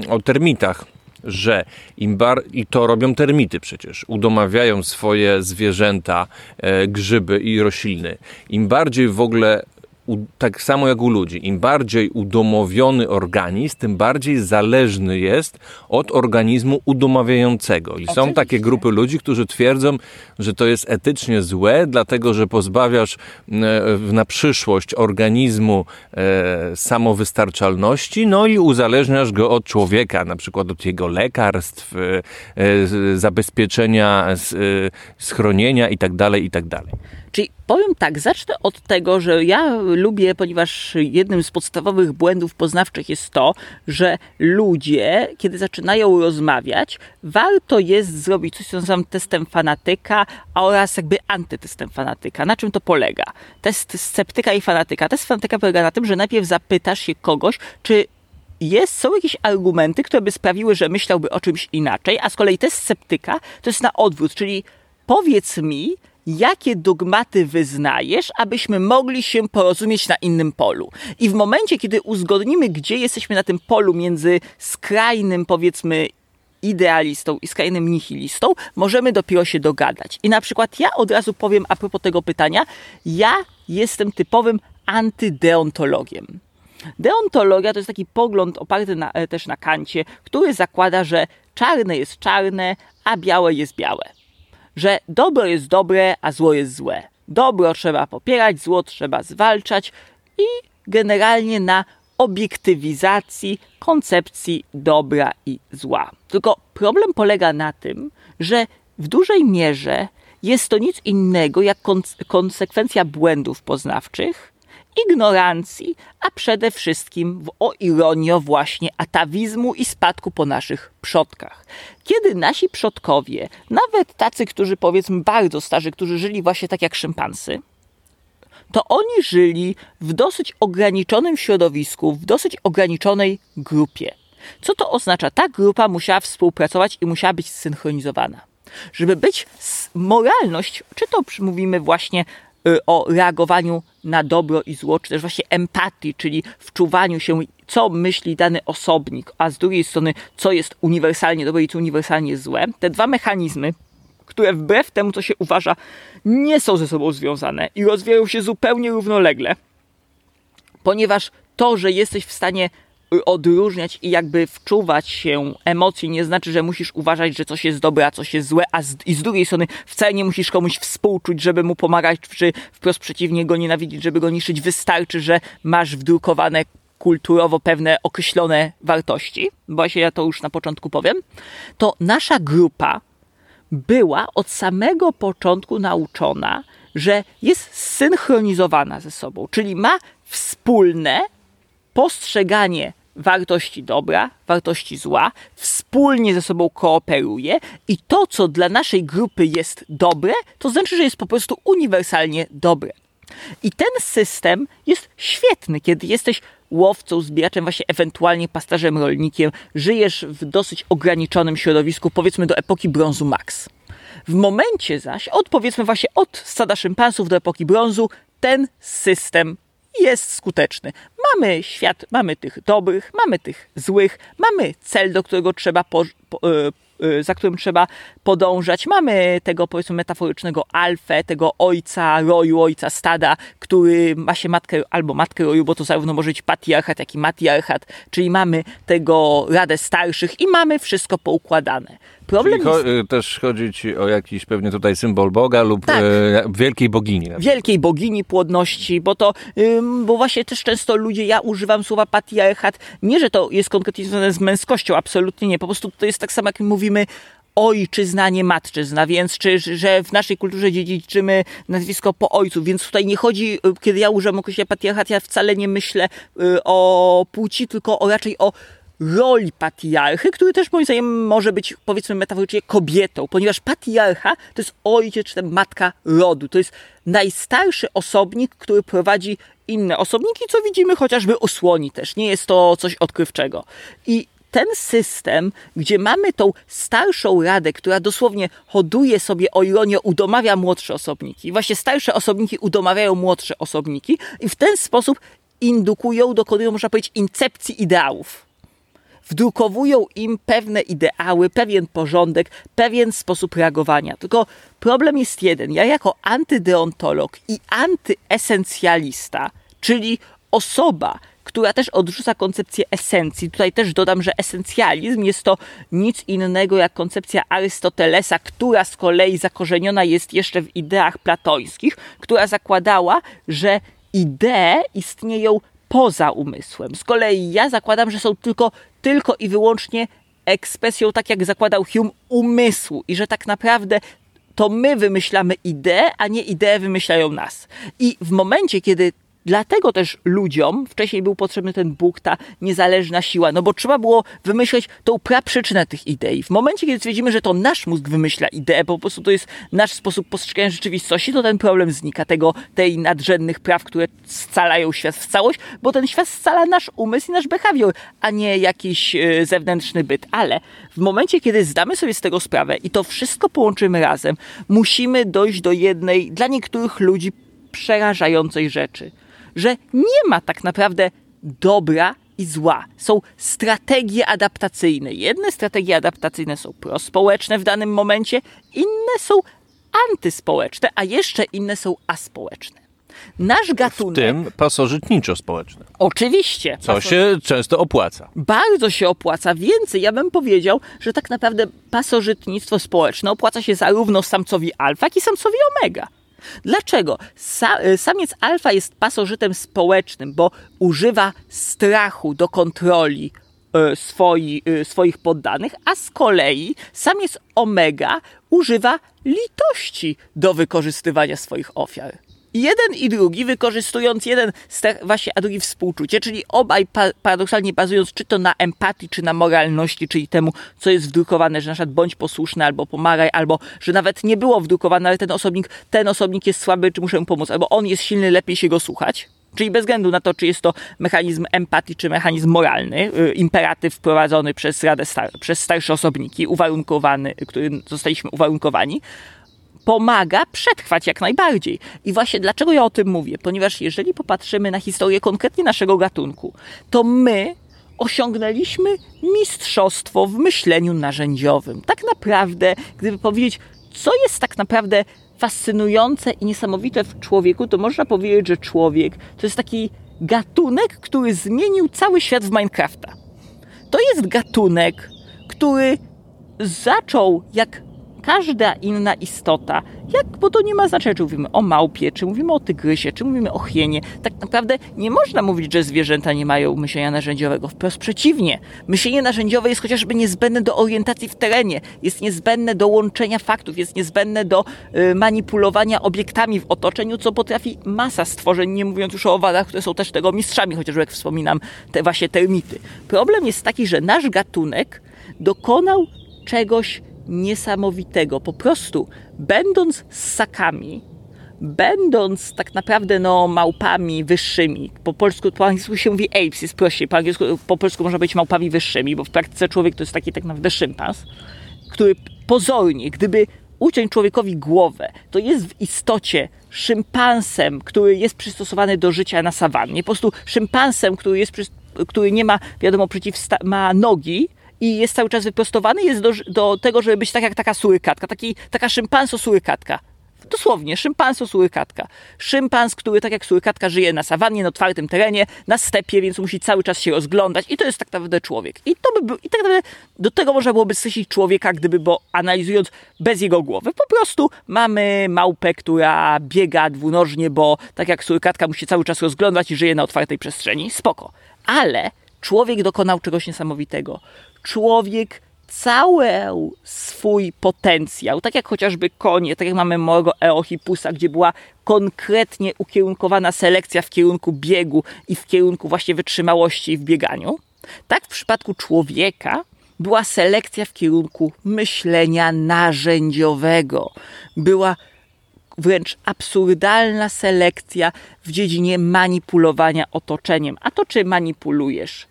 o termitach, że im bar i to robią termity przecież, udomawiają swoje zwierzęta, e, grzyby i rośliny. Im bardziej w ogóle tak samo jak u ludzi, im bardziej udomowiony organizm, tym bardziej zależny jest od organizmu udomawiającego. I są takie grupy ludzi, którzy twierdzą, że to jest etycznie złe, dlatego że pozbawiasz na przyszłość organizmu e, samowystarczalności, no i uzależniasz go od człowieka, na przykład od jego lekarstw, e, e, zabezpieczenia, schronienia itd., tak itd. Czyli powiem tak, zacznę od tego, że ja lubię, ponieważ jednym z podstawowych błędów poznawczych jest to, że ludzie, kiedy zaczynają rozmawiać, warto jest zrobić coś, co nazywam testem fanatyka oraz jakby antytestem fanatyka. Na czym to polega? Test sceptyka i fanatyka. Test fanatyka polega na tym, że najpierw zapytasz się kogoś, czy jest, są jakieś argumenty, które by sprawiły, że myślałby o czymś inaczej, a z kolei test sceptyka to jest na odwrót, czyli powiedz mi, jakie dogmaty wyznajesz, abyśmy mogli się porozumieć na innym polu. I w momencie, kiedy uzgodnimy, gdzie jesteśmy na tym polu między skrajnym, powiedzmy, idealistą i skrajnym nihilistą, możemy dopiero się dogadać. I na przykład ja od razu powiem a propos tego pytania, ja jestem typowym antydeontologiem. Deontologia to jest taki pogląd oparty na, e, też na kancie, który zakłada, że czarne jest czarne, a białe jest białe że dobro jest dobre, a zło jest złe. Dobro trzeba popierać, zło trzeba zwalczać i generalnie na obiektywizacji koncepcji dobra i zła. Tylko problem polega na tym, że w dużej mierze jest to nic innego jak konsekwencja błędów poznawczych, ignorancji, a przede wszystkim, o ironio, właśnie atawizmu i spadku po naszych przodkach. Kiedy nasi przodkowie, nawet tacy, którzy powiedzmy bardzo starzy, którzy żyli właśnie tak jak szympansy, to oni żyli w dosyć ograniczonym środowisku, w dosyć ograniczonej grupie. Co to oznacza? Ta grupa musiała współpracować i musiała być zsynchronizowana. Żeby być moralność, czy to mówimy właśnie o reagowaniu na dobro i zło, czy też właśnie empatii, czyli wczuwaniu się, co myśli dany osobnik, a z drugiej strony, co jest uniwersalnie dobre i co uniwersalnie złe. Te dwa mechanizmy, które wbrew temu, co się uważa, nie są ze sobą związane i rozwijają się zupełnie równolegle, ponieważ to, że jesteś w stanie odróżniać i jakby wczuwać się emocji nie znaczy, że musisz uważać, że coś jest dobre, a coś jest złe, a z, i z drugiej strony wcale nie musisz komuś współczuć, żeby mu pomagać, czy wprost przeciwnie go nienawidzić, żeby go niszczyć. Wystarczy, że masz wdrukowane kulturowo pewne określone wartości, bo ja to już na początku powiem, to nasza grupa była od samego początku nauczona, że jest zsynchronizowana ze sobą, czyli ma wspólne postrzeganie wartości dobra, wartości zła, wspólnie ze sobą kooperuje i to, co dla naszej grupy jest dobre, to znaczy, że jest po prostu uniwersalnie dobre. I ten system jest świetny, kiedy jesteś łowcą, zbieraczem, właśnie ewentualnie pasterzem, rolnikiem, żyjesz w dosyć ograniczonym środowisku, powiedzmy do epoki brązu Max. W momencie zaś, od powiedzmy właśnie od stada szympansów do epoki brązu, ten system jest skuteczny. Mamy świat, mamy tych dobrych, mamy tych złych, mamy cel, do którego trzeba po, po, e, e, za którym trzeba podążać. Mamy tego powiedzmy metaforycznego alfę, tego ojca roju, ojca stada, który ma się matkę albo matkę roju, bo to zarówno może być patriarchat, jak i matriarchat, czyli mamy tego radę starszych i mamy wszystko poukładane. Problem Czyli jest... Y, też chodzi ci o jakiś pewnie tutaj symbol Boga lub tak. e, wielkiej bogini. Wielkiej bogini płodności, bo to, ym, bo właśnie też często ludzie, ja używam słowa patriarchat, nie, że to jest konkretnie związane z męskością, absolutnie nie, po prostu to jest tak samo jak mówimy ojczyzna, nie matczyzna, więc czy, że w naszej kulturze dziedziczymy nazwisko po ojcu, więc tutaj nie chodzi, y, kiedy ja używam określenia patriarchat, ja wcale nie myślę y, o płci, tylko o, raczej o roli patriarchy, który też moim zdaniem może być powiedzmy metaforycznie kobietą, ponieważ patriarcha to jest ojciec czy matka rodu. To jest najstarszy osobnik, który prowadzi inne osobniki, co widzimy chociażby u słoni też. Nie jest to coś odkrywczego. I ten system, gdzie mamy tą starszą radę, która dosłownie hoduje sobie o ironię, udomawia młodsze osobniki. Właśnie starsze osobniki udomawiają młodsze osobniki i w ten sposób indukują, dokonują, można powiedzieć, incepcji ideałów wdrukowują im pewne ideały, pewien porządek, pewien sposób reagowania. Tylko problem jest jeden. Ja jako antydeontolog i antyesencjalista, czyli osoba, która też odrzuca koncepcję esencji. Tutaj też dodam, że esencjalizm jest to nic innego jak koncepcja Arystotelesa, która z kolei zakorzeniona jest jeszcze w ideach platońskich, która zakładała, że idee istnieją poza umysłem. Z kolei ja zakładam, że są tylko, tylko i wyłącznie ekspresją, tak jak zakładał Hume, umysłu i że tak naprawdę to my wymyślamy ideę, a nie idee wymyślają nas. I w momencie, kiedy Dlatego też ludziom wcześniej był potrzebny ten Bóg, ta niezależna siła, no bo trzeba było wymyśleć tą praprzyczynę tych idei. W momencie, kiedy stwierdzimy, że to nasz mózg wymyśla ideę, po prostu to jest nasz sposób postrzegania rzeczywistości, to ten problem znika, tego, tej nadrzędnych praw, które scalają świat w całość, bo ten świat scala nasz umysł i nasz behawior, a nie jakiś yy, zewnętrzny byt. Ale w momencie, kiedy zdamy sobie z tego sprawę i to wszystko połączymy razem, musimy dojść do jednej, dla niektórych ludzi, przerażającej rzeczy – że nie ma tak naprawdę dobra i zła. Są strategie adaptacyjne. Jedne strategie adaptacyjne są prospołeczne w danym momencie, inne są antyspołeczne, a jeszcze inne są aspołeczne. Nasz gatunek. W tym pasożytniczo-społeczne. Oczywiście. Co się często opłaca. Bardzo się opłaca. Więcej, ja bym powiedział, że tak naprawdę pasożytnictwo społeczne opłaca się zarówno samcowi alfa, jak i samcowi omega. Dlaczego? Sa y, samiec alfa jest pasożytem społecznym, bo używa strachu do kontroli y, swoi, y, swoich poddanych, a z kolei samiec omega używa litości do wykorzystywania swoich ofiar jeden i drugi, wykorzystując jeden właśnie, a drugi współczucie, czyli obaj paradoksalnie bazując czy to na empatii, czy na moralności, czyli temu, co jest wdrukowane, że na przykład bądź posłuszny, albo pomagaj, albo że nawet nie było wdrukowane, ale ten osobnik, ten osobnik jest słaby, czy muszę mu pomóc, albo on jest silny, lepiej się go słuchać. Czyli bez względu na to, czy jest to mechanizm empatii, czy mechanizm moralny, y, imperatyw wprowadzony przez Radę Star przez starsze osobniki, uwarunkowany, którym zostaliśmy uwarunkowani, pomaga przetrwać jak najbardziej. I właśnie dlaczego ja o tym mówię? Ponieważ jeżeli popatrzymy na historię konkretnie naszego gatunku, to my osiągnęliśmy mistrzostwo w myśleniu narzędziowym. Tak naprawdę, gdyby powiedzieć, co jest tak naprawdę fascynujące i niesamowite w człowieku, to można powiedzieć, że człowiek to jest taki gatunek, który zmienił cały świat w Minecrafta. To jest gatunek, który zaczął jak każda inna istota, jak, bo to nie ma znaczenia, czy mówimy o małpie, czy mówimy o tygrysie, czy mówimy o hienie. Tak naprawdę nie można mówić, że zwierzęta nie mają myślenia narzędziowego. Wprost przeciwnie. Myślenie narzędziowe jest chociażby niezbędne do orientacji w terenie, jest niezbędne do łączenia faktów, jest niezbędne do y, manipulowania obiektami w otoczeniu, co potrafi masa stworzeń, nie mówiąc już o owadach, które są też tego mistrzami, chociażby jak wspominam, te właśnie termity. Problem jest taki, że nasz gatunek dokonał czegoś niesamowitego. Po prostu, będąc ssakami, będąc tak naprawdę no, małpami wyższymi, po polsku, po angielsku się mówi apes, jest prościej, po, angielsku, po polsku można być małpami wyższymi, bo w praktyce człowiek to jest taki tak naprawdę szympans, który pozornie, gdyby uciąć człowiekowi głowę, to jest w istocie szympansem, który jest przystosowany do życia na sawannie. Po prostu szympansem, który, jest, który nie ma, wiadomo, przeciwsta- ma nogi, i jest cały czas wyprostowany, jest do, do tego, żeby być tak jak taka surykatka, taki, taka szympanso surykatka. Dosłownie, szympanso surykatka. Szympans, który tak jak surykatka żyje na sawannie, na otwartym terenie, na stepie, więc musi cały czas się rozglądać i to jest tak naprawdę człowiek. I to by był, i tak naprawdę do tego można byłoby skreślić człowieka, gdyby, bo analizując bez jego głowy. Po prostu mamy małpę, która biega dwunożnie, bo tak jak surykatka musi cały czas rozglądać i żyje na otwartej przestrzeni. Spoko. Ale człowiek dokonał czegoś niesamowitego. Człowiek cały swój potencjał, tak jak chociażby konie, tak jak mamy małego Eohipusa, gdzie była konkretnie ukierunkowana selekcja w kierunku biegu i w kierunku właśnie wytrzymałości w bieganiu, tak w przypadku człowieka była selekcja w kierunku myślenia narzędziowego. Była wręcz absurdalna selekcja w dziedzinie manipulowania otoczeniem. A to czy manipulujesz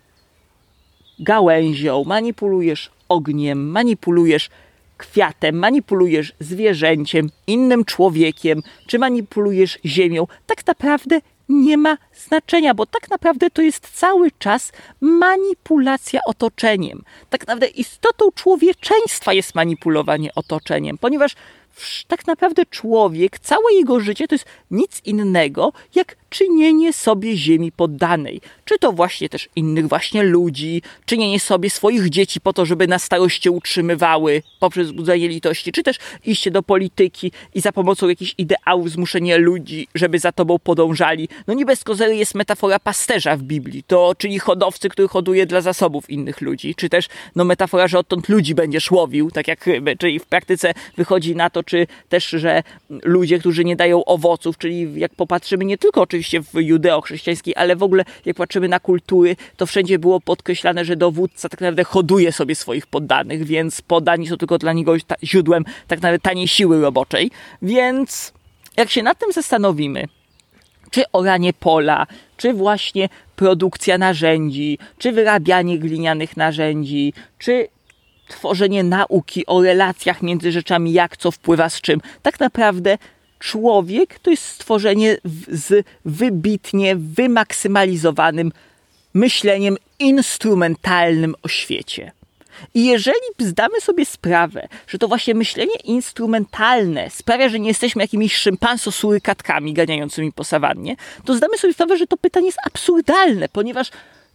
gałęzią, manipulujesz ogniem, manipulujesz kwiatem, manipulujesz zwierzęciem, innym człowiekiem, czy manipulujesz ziemią, tak naprawdę nie ma znaczenia, bo tak naprawdę to jest cały czas manipulacja otoczeniem. Tak naprawdę istotą człowieczeństwa jest manipulowanie otoczeniem, ponieważ tak naprawdę człowiek, całe jego życie to jest nic innego jak czynienie sobie ziemi poddanej. Czy to właśnie też innych właśnie ludzi, czynienie sobie swoich dzieci po to, żeby na starość utrzymywały poprzez wzbudzenie litości, czy też iście do polityki i za pomocą jakichś ideałów zmuszenie ludzi, żeby za tobą podążali. No nie bez kozery jest metafora pasterza w Biblii, to czyli hodowcy, który hoduje dla zasobów innych ludzi, czy też no metafora, że odtąd ludzi będziesz łowił, tak jak ryby, czyli w praktyce wychodzi na to, czy też, że ludzie, którzy nie dają owoców, czyli jak popatrzymy nie tylko oczywiście oczywiście w judeo-chrześcijańskiej, ale w ogóle jak patrzymy na kultury, to wszędzie było podkreślane, że dowódca tak naprawdę hoduje sobie swoich poddanych, więc poddani są tylko dla niego źródłem tak naprawdę taniej siły roboczej. Więc jak się nad tym zastanowimy, czy oranie pola, czy właśnie produkcja narzędzi, czy wyrabianie glinianych narzędzi, czy tworzenie nauki o relacjach między rzeczami, jak co wpływa z czym, tak naprawdę człowiek to jest stworzenie z wybitnie wymaksymalizowanym myśleniem instrumentalnym o świecie. I jeżeli zdamy sobie sprawę, że to właśnie myślenie instrumentalne sprawia, że nie jesteśmy jakimiś szympanso-surykatkami ganiającymi po sawannie, to zdamy sobie sprawę, że to pytanie jest absurdalne, ponieważ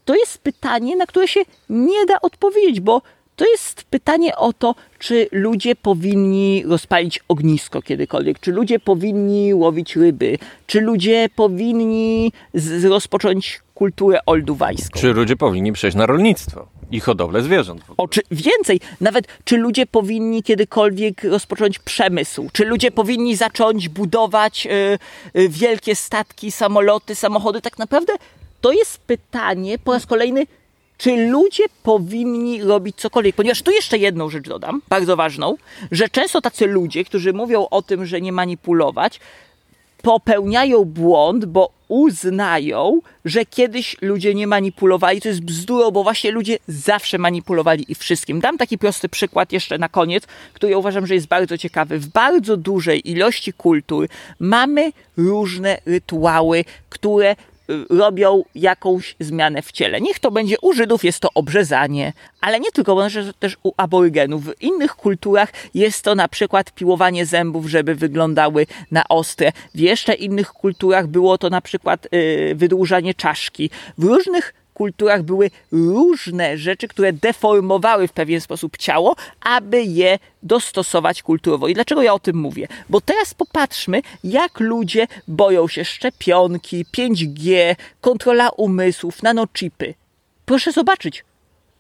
to jest pytanie, na które się nie da odpowiedzieć, bo to jest pytanie o to, czy ludzie powinni rozpalić ognisko kiedykolwiek, czy ludzie powinni łowić ryby, czy ludzie powinni rozpocząć kulturę olduwajską. Czy ludzie powinni przejść na rolnictwo i hodowlę zwierząt? O, czy więcej, nawet czy ludzie powinni kiedykolwiek rozpocząć przemysł, czy ludzie powinni zacząć budować y, y, wielkie statki, samoloty, samochody, tak naprawdę to jest pytanie po raz kolejny, czy ludzie powinni robić cokolwiek. Ponieważ tu jeszcze jedną rzecz dodam, bardzo ważną, że często tacy ludzie, którzy mówią o tym, że nie manipulować, popełniają błąd, bo uznają, że kiedyś ludzie nie manipulowali. To jest bzdurą, bo właśnie ludzie zawsze manipulowali i wszystkim. Dam taki prosty przykład jeszcze na koniec, który uważam, że jest bardzo ciekawy. W bardzo dużej ilości kultur mamy różne rytuały, które robią jakąś zmianę w ciele. Niech to będzie u Żydów jest to obrzezanie, ale nie tylko, bo też u aborygenów. W innych kulturach jest to na przykład piłowanie zębów, żeby wyglądały na ostre. W jeszcze innych kulturach było to na przykład yy, wydłużanie czaszki. W różnych kulturach były różne rzeczy, które deformowały w pewien sposób ciało, aby je dostosować kulturowo. I dlaczego ja o tym mówię? Bo teraz popatrzmy, jak ludzie boją się szczepionki, 5G, kontrola umysłów, nanochipy. Proszę zobaczyć,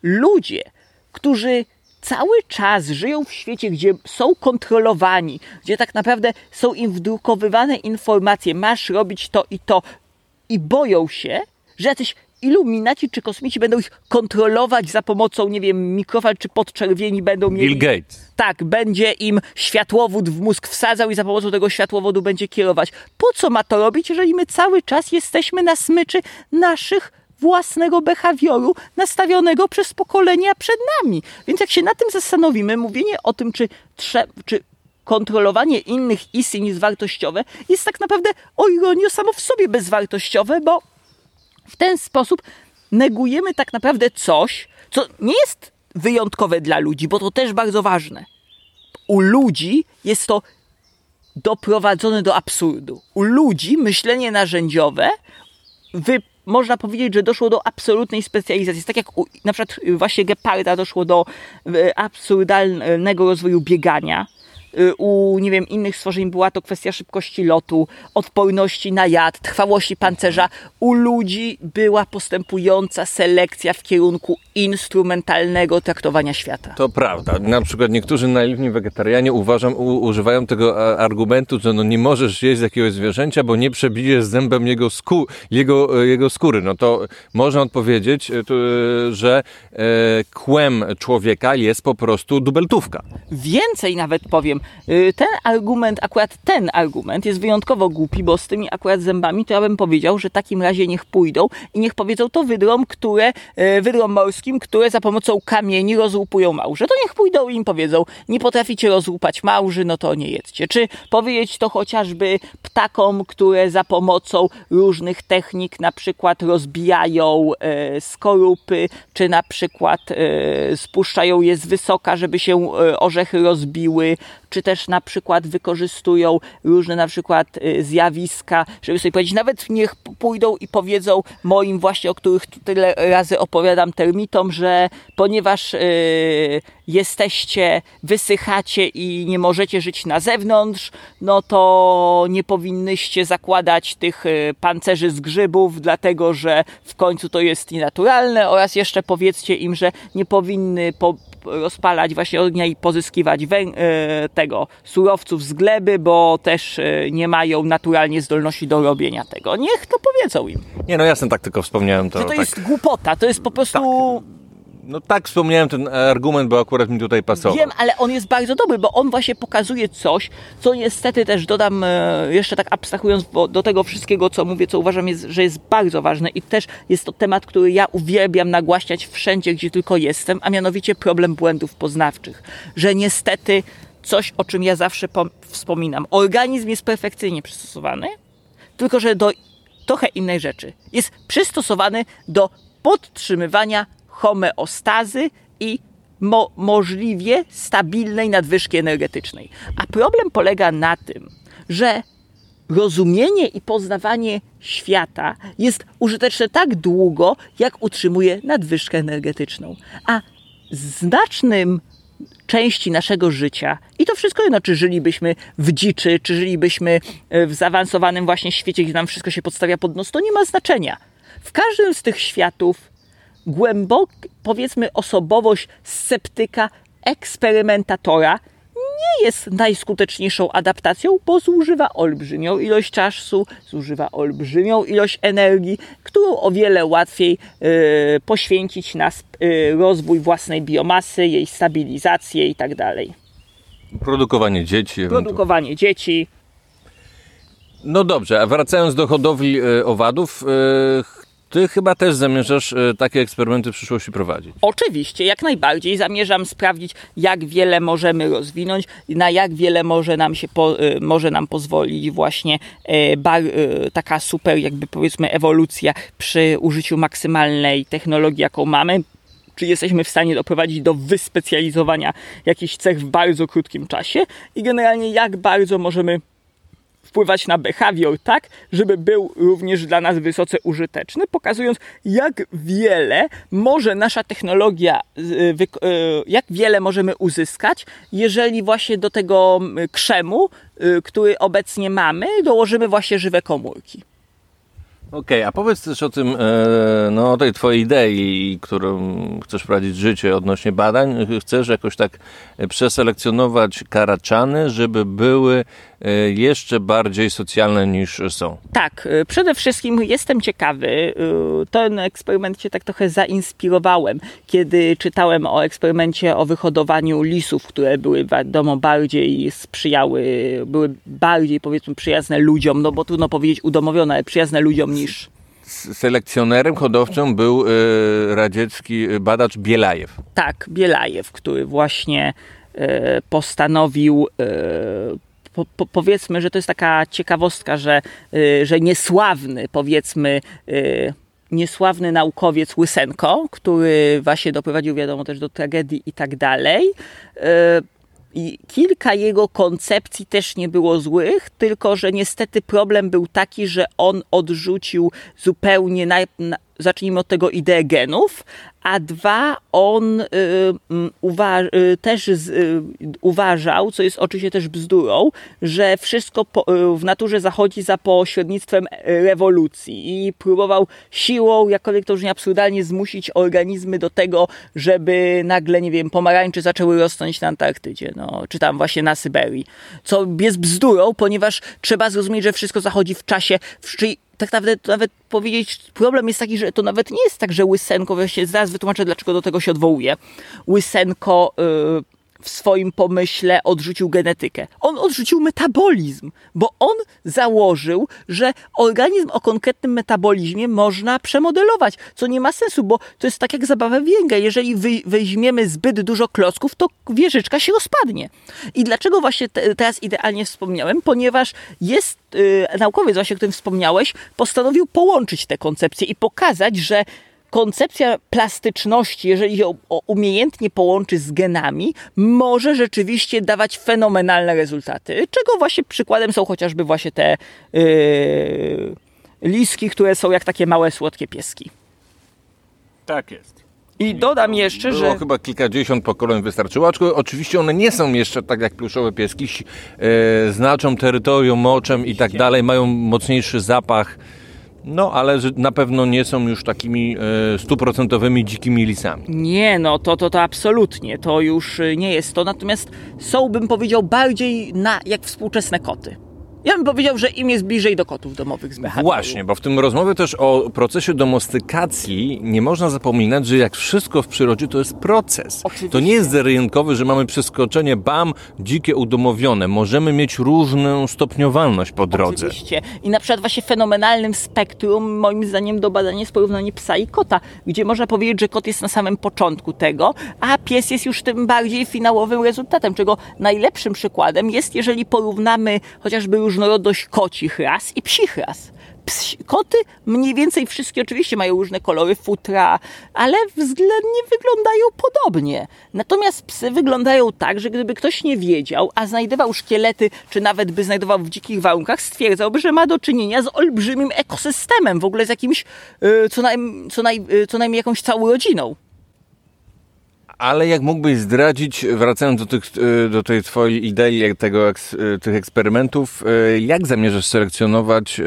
ludzie, którzy cały czas żyją w świecie, gdzie są kontrolowani, gdzie tak naprawdę są im wdrukowywane informacje, masz robić to i to, i boją się, że jacyś iluminaci czy kosmici będą ich kontrolować za pomocą, nie wiem, mikrofal czy podczerwieni będą mieli... Bill Gates. Tak, będzie im światłowód w mózg wsadzał i za pomocą tego światłowodu będzie kierować. Po co ma to robić, jeżeli my cały czas jesteśmy na smyczy naszych własnego behawioru nastawionego przez pokolenia przed nami. Więc jak się na tym zastanowimy, mówienie o tym, czy, czy kontrolowanie innych istnień jest wartościowe, jest tak naprawdę o ironio samo w sobie bezwartościowe, bo w ten sposób negujemy tak naprawdę coś, co nie jest wyjątkowe dla ludzi, bo to też bardzo ważne. U ludzi jest to doprowadzone do absurdu. U ludzi myślenie narzędziowe wy, można powiedzieć, że doszło do absolutnej specjalizacji. Tak jak u, na przykład właśnie Geparda doszło do e, absurdalnego rozwoju biegania, u, nie wiem, innych stworzeń była to kwestia szybkości lotu, odporności na jad, trwałości pancerza. U ludzi była postępująca selekcja w kierunku instrumentalnego traktowania świata. To prawda. Na przykład niektórzy naiwni wegetarianie uważam, u, używają tego argumentu, że no nie możesz jeść jakiegoś zwierzęcia, bo nie przebijesz zębem jego, skó jego, jego skóry. No to można odpowiedzieć, e, że e, kłem człowieka jest po prostu dubeltówka. Więcej nawet powiem, Y, ten argument, akurat ten argument jest wyjątkowo głupi, bo z tymi akurat zębami to ja bym powiedział, że w takim razie niech pójdą i niech powiedzą to wydrom, które, y, wydrom morskim, które za pomocą kamieni rozłupują małże. To niech pójdą i im powiedzą, nie potraficie rozłupać małży, no to nie jedzcie. Czy powiedzieć to chociażby ptakom, które za pomocą różnych technik na przykład rozbijają e, skorupy, czy na przykład e, spuszczają je z wysoka, żeby się orzechy rozbiły, czy też na przykład wykorzystują różne na przykład y, zjawiska, żeby sobie powiedzieć, nawet niech pójdą i powiedzą moim właśnie, o których tyle razy opowiadam termitom, że ponieważ yy, jesteście, wysychacie i nie możecie żyć na zewnątrz, no to nie powinnyście zakładać tych y, pancerzy z grzybów, dlatego że w końcu to jest nienaturalne oraz jeszcze powiedzcie im, że nie powinny po, rozpalać właśnie ognia i pozyskiwać wę- e, tego surowców z gleby, bo też e, nie mają naturalnie zdolności do robienia tego. Niech to powiedzą im. Nie, no jasne, tak tylko wspomniałem to. Że to tak. jest głupota, to jest po prostu... Tak no tak wspomniałem ten argument, bo akurat mi tutaj pasował. Wiem, ale on jest bardzo dobry, bo on właśnie pokazuje coś, co niestety też dodam, e, jeszcze tak abstrahując do tego wszystkiego, co mówię, co uważam, jest, że jest bardzo ważne i też jest to temat, który ja uwielbiam nagłaśniać wszędzie, gdzie tylko jestem, a mianowicie problem błędów poznawczych. Że niestety coś, o czym ja zawsze wspominam, organizm jest perfekcyjnie przystosowany, tylko że do trochę innej rzeczy. Jest przystosowany do podtrzymywania homeostazy i mo możliwie stabilnej nadwyżki energetycznej. A problem polega na tym, że rozumienie i poznawanie świata jest użyteczne tak długo, jak utrzymuje nadwyżkę energetyczną. A znacznym części naszego życia i to wszystko jedno, czy żylibyśmy w dziczy, czy żylibyśmy e, w zaawansowanym właśnie świecie, gdzie nam wszystko się podstawia pod nos, to nie ma znaczenia. W każdym z tych światów głębok, powiedzmy, osobowość sceptyka, eksperymentatora nie jest najskuteczniejszą adaptacją, bo zużywa olbrzymią ilość czasu, zużywa olbrzymią ilość energii, którą o wiele łatwiej y, poświęcić na y, rozwój własnej biomasy, jej stabilizację itd. Tak Produkowanie dzieci. Produkowanie dzieci. No dobrze, a wracając do hodowli y, owadów, ty chyba też zamierzasz e, takie eksperymenty w przyszłości prowadzić. Oczywiście, jak najbardziej. Zamierzam sprawdzić, jak wiele możemy rozwinąć, na jak wiele może nam się po, e, może nam pozwolić właśnie e, bar, taka super, jakby powiedzmy, ewolucja przy użyciu maksymalnej technologii, jaką mamy czy jesteśmy w stanie doprowadzić do wyspecjalizowania jakichś cech w bardzo krótkim czasie i generalnie jak bardzo możemy wpływać na behawior tak, żeby był również dla nas wysoce użyteczny, pokazując jak wiele może nasza technologia, y, y, jak wiele możemy uzyskać, jeżeli właśnie do tego krzemu, y, który obecnie mamy, dołożymy właśnie żywe komórki. Okej, okay, a powiedz też o tym, e, no o tej twojej idei, którą chcesz prowadzić życie odnośnie badań. Chcesz jakoś tak przeselekcjonować karaczany, żeby były e, jeszcze bardziej socjalne niż są. Tak, e, przede wszystkim jestem ciekawy. Ten eksperyment się tak trochę zainspirowałem, kiedy czytałem o eksperymencie o wyhodowaniu lisów, które były wiadomo bardziej sprzyjały, były bardziej powiedzmy przyjazne ludziom, no bo trudno powiedzieć udomowione, ale przyjazne ludziom niż selekcjonerem hodowczym był y, radziecki badacz Bielajew. Tak, Bielajew, który właśnie postanowił po, po, powiedzmy, że to jest taka ciekawostka, że, że niesławny, powiedzmy, niesławny naukowiec Łysenko, który właśnie doprowadził, wiadomo, też do tragedii i tak dalej. I kilka jego koncepcji też nie było złych, tylko że niestety problem był taki, że on odrzucił zupełnie, na, na, zacznijmy od tego, ideę genów, a dwa, on y, uwa y, też z, y, uważał, co jest oczywiście też bzdurą, że wszystko po, y, w naturze zachodzi za pośrednictwem rewolucji i próbował siłą, jakkolwiek to nie absurdalnie, zmusić organizmy do tego, żeby nagle, nie wiem, pomarańcze zaczęły rosnąć na Antarktydzie, no, czy tam właśnie na Syberii. Co jest bzdurą, ponieważ trzeba zrozumieć, że wszystko zachodzi w czasie, czyli tak naprawdę nawet powiedzieć, problem jest taki, że to nawet nie jest tak, że Łysenko, właśnie zaraz wytłumaczę, dlaczego do tego się odwołuje. Łysenko yy, w swoim pomyśle odrzucił genetykę. On odrzucił metabolizm, bo on założył, że organizm o konkretnym metabolizmie można przemodelować, co nie ma sensu, bo to jest tak jak zabawa w Jeżeli weźmiemy zbyt dużo klocków, to wieżyczka się rozpadnie. I dlaczego właśnie te, teraz idealnie wspomniałem? Ponieważ jest yy, naukowiec, właśnie o którym wspomniałeś, postanowił połączyć te koncepcje i pokazać, że koncepcja plastyczności, jeżeli ją umiejętnie połączy z genami, może rzeczywiście dawać fenomenalne rezultaty. Czego właśnie przykładem są chociażby właśnie te yy, liski, które są jak takie małe, słodkie pieski. Tak jest. I dodam jeszcze, Było że. chyba kilkadziesiąt pokoleń wystarczyło, aczkolwiek oczywiście one nie są jeszcze tak jak pluszowe pieski. E, znaczą terytorium moczem i tak dalej, mają mocniejszy zapach no, ale na pewno nie są już takimi e, stuprocentowymi dzikimi lisami. Nie, no to, to, to absolutnie, to już e, nie jest to. Natomiast są, bym powiedział, bardziej na, jak współczesne koty. Ja bym powiedział, że im jest bliżej do kotów domowych z. Właśnie, bo w tym rozmowie też o procesie domostykacji nie można zapominać, że jak wszystko w przyrodzie to jest proces. Oczywiście. To nie jest zerynkowy, że mamy przeskoczenie, bam, dzikie udomowione. Możemy mieć różną stopniowalność po drodze. Oczywiście. I na przykład właśnie fenomenalnym spektrum, moim zdaniem, do badania jest porównanie psa i kota, gdzie można powiedzieć, że kot jest na samym początku tego, a pies jest już tym bardziej finałowym rezultatem, czego najlepszym przykładem jest, jeżeli porównamy chociażby różnorodność kocich ras i psich ras. Psi, koty mniej więcej wszystkie oczywiście mają różne kolory futra, ale względnie wyglądają podobnie. Natomiast psy wyglądają tak, że gdyby ktoś nie wiedział, a znajdował szkielety, czy nawet by znajdował w dzikich warunkach, stwierdzałby, że ma do czynienia z olbrzymim ekosystemem, w ogóle z jakimś, y, co, naj, co, naj, y, co najmniej jakąś całą rodziną. Ale jak mógłbyś zdradzić, wracając do, tych, e, do tej twojej idei, tego, e, tych eksperymentów, e, jak zamierzasz selekcjonować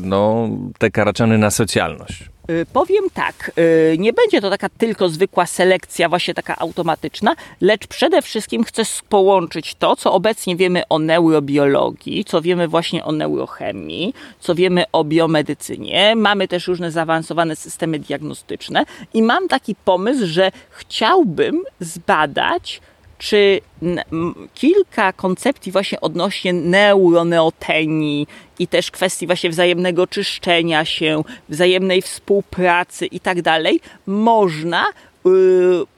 no, te karaczany na socjalność? Y, powiem tak, y, nie będzie to taka tylko zwykła selekcja, właśnie taka automatyczna, lecz przede wszystkim chcę połączyć to, co obecnie wiemy o neurobiologii, co wiemy właśnie o neurochemii, co wiemy o biomedycynie. Mamy też różne zaawansowane systemy diagnostyczne i mam taki pomysł, że chciałbym zbadać, czy kilka koncepcji właśnie odnośnie neuroneotenii i też kwestii właśnie wzajemnego czyszczenia się, wzajemnej współpracy i tak dalej, można y,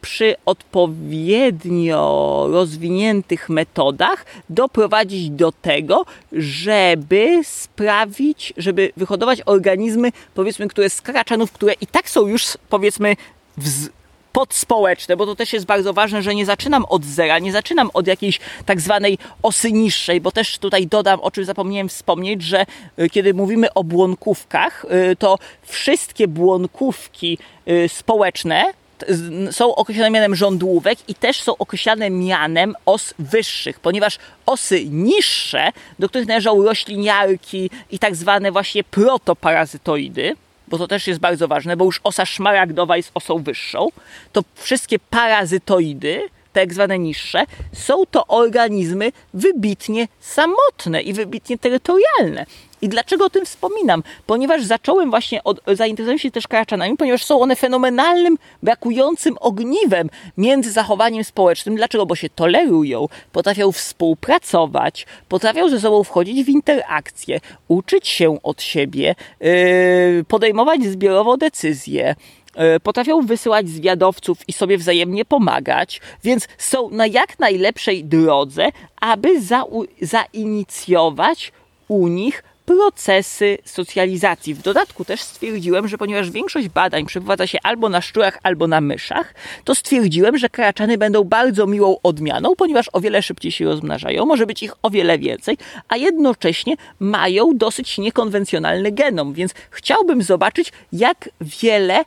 przy odpowiednio rozwiniętych metodach doprowadzić do tego, żeby sprawić, żeby wyhodować organizmy, powiedzmy, które z karaczanów, które i tak są już, powiedzmy, w, podspołeczne, bo to też jest bardzo ważne, że nie zaczynam od zera, nie zaczynam od jakiejś tak zwanej osy niższej, bo też tutaj dodam, o czym zapomniałem wspomnieć, że y, kiedy mówimy o błonkówkach, y, to wszystkie błonkówki y, społeczne, są określane mianem żądłówek i też są określane mianem os wyższych, ponieważ osy niższe, do których należą rośliniarki i tak zwane właśnie protoparazytoidy, bo to też jest bardzo ważne, bo już osa szmaragdowa jest osą wyższą, to wszystkie parazytoidy, tak zwane niższe, są to organizmy wybitnie samotne i wybitnie terytorialne. I dlaczego o tym wspominam? Ponieważ zacząłem właśnie od, zainteresować się też karaczanami, ponieważ są one fenomenalnym, brakującym ogniwem między zachowaniem społecznym. Dlaczego? Bo się tolerują, potrafią współpracować, potrafią ze sobą wchodzić w interakcje, uczyć się od siebie, yy, podejmować zbiorowo decyzje e, potrafią wysyłać zwiadowców i sobie wzajemnie pomagać, więc są na jak najlepszej drodze, aby za, zainicjować u nich procesy socjalizacji. W dodatku też stwierdziłem, że ponieważ większość badań przeprowadza się albo na szczurach, albo na myszach, to stwierdziłem, że karaczany będą bardzo miłą odmianą, ponieważ o wiele szybciej się rozmnażają, może być ich o wiele więcej, a jednocześnie mają dosyć niekonwencjonalny genom, więc chciałbym zobaczyć, jak wiele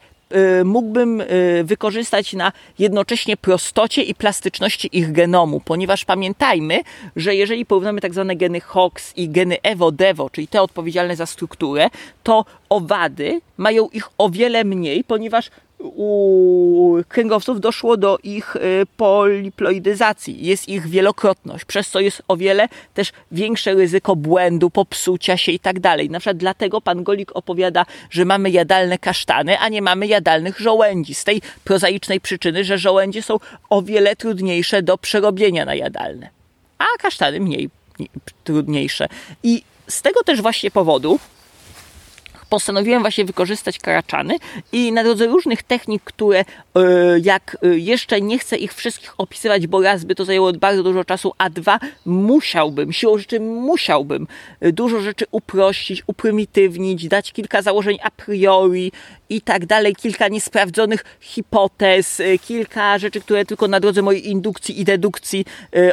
mógłbym y, wykorzystać na jednocześnie prostocie i plastyczności ich genomu, ponieważ pamiętajmy, że jeżeli porównamy tak zwane geny HOX i geny EVO-DEVO, czyli te odpowiedzialne za strukturę, to owady mają ich o wiele mniej, ponieważ u kręgowców doszło do ich y, poliploidyzacji. Jest ich wielokrotność, przez co jest o wiele też większe ryzyko błędu, popsucia się i tak dalej. Na przykład dlatego pan Golik opowiada, że mamy jadalne kasztany, a nie mamy jadalnych żołędzi. Z tej prozaicznej przyczyny, że żołędzie są o wiele trudniejsze do przerobienia na jadalne, a kasztany mniej trudniejsze. I z tego też właśnie powodu postanowiłem właśnie wykorzystać karaczany i na drodze różnych technik, które e, jak e, jeszcze nie chcę ich wszystkich opisywać, bo raz by to zajęło bardzo dużo czasu, a dwa musiałbym, siłą rzeczy musiałbym e, dużo rzeczy uprościć, uprymitywnić, dać kilka założeń a priori i tak dalej, kilka niesprawdzonych hipotez, kilka rzeczy, które tylko na drodze mojej indukcji i dedukcji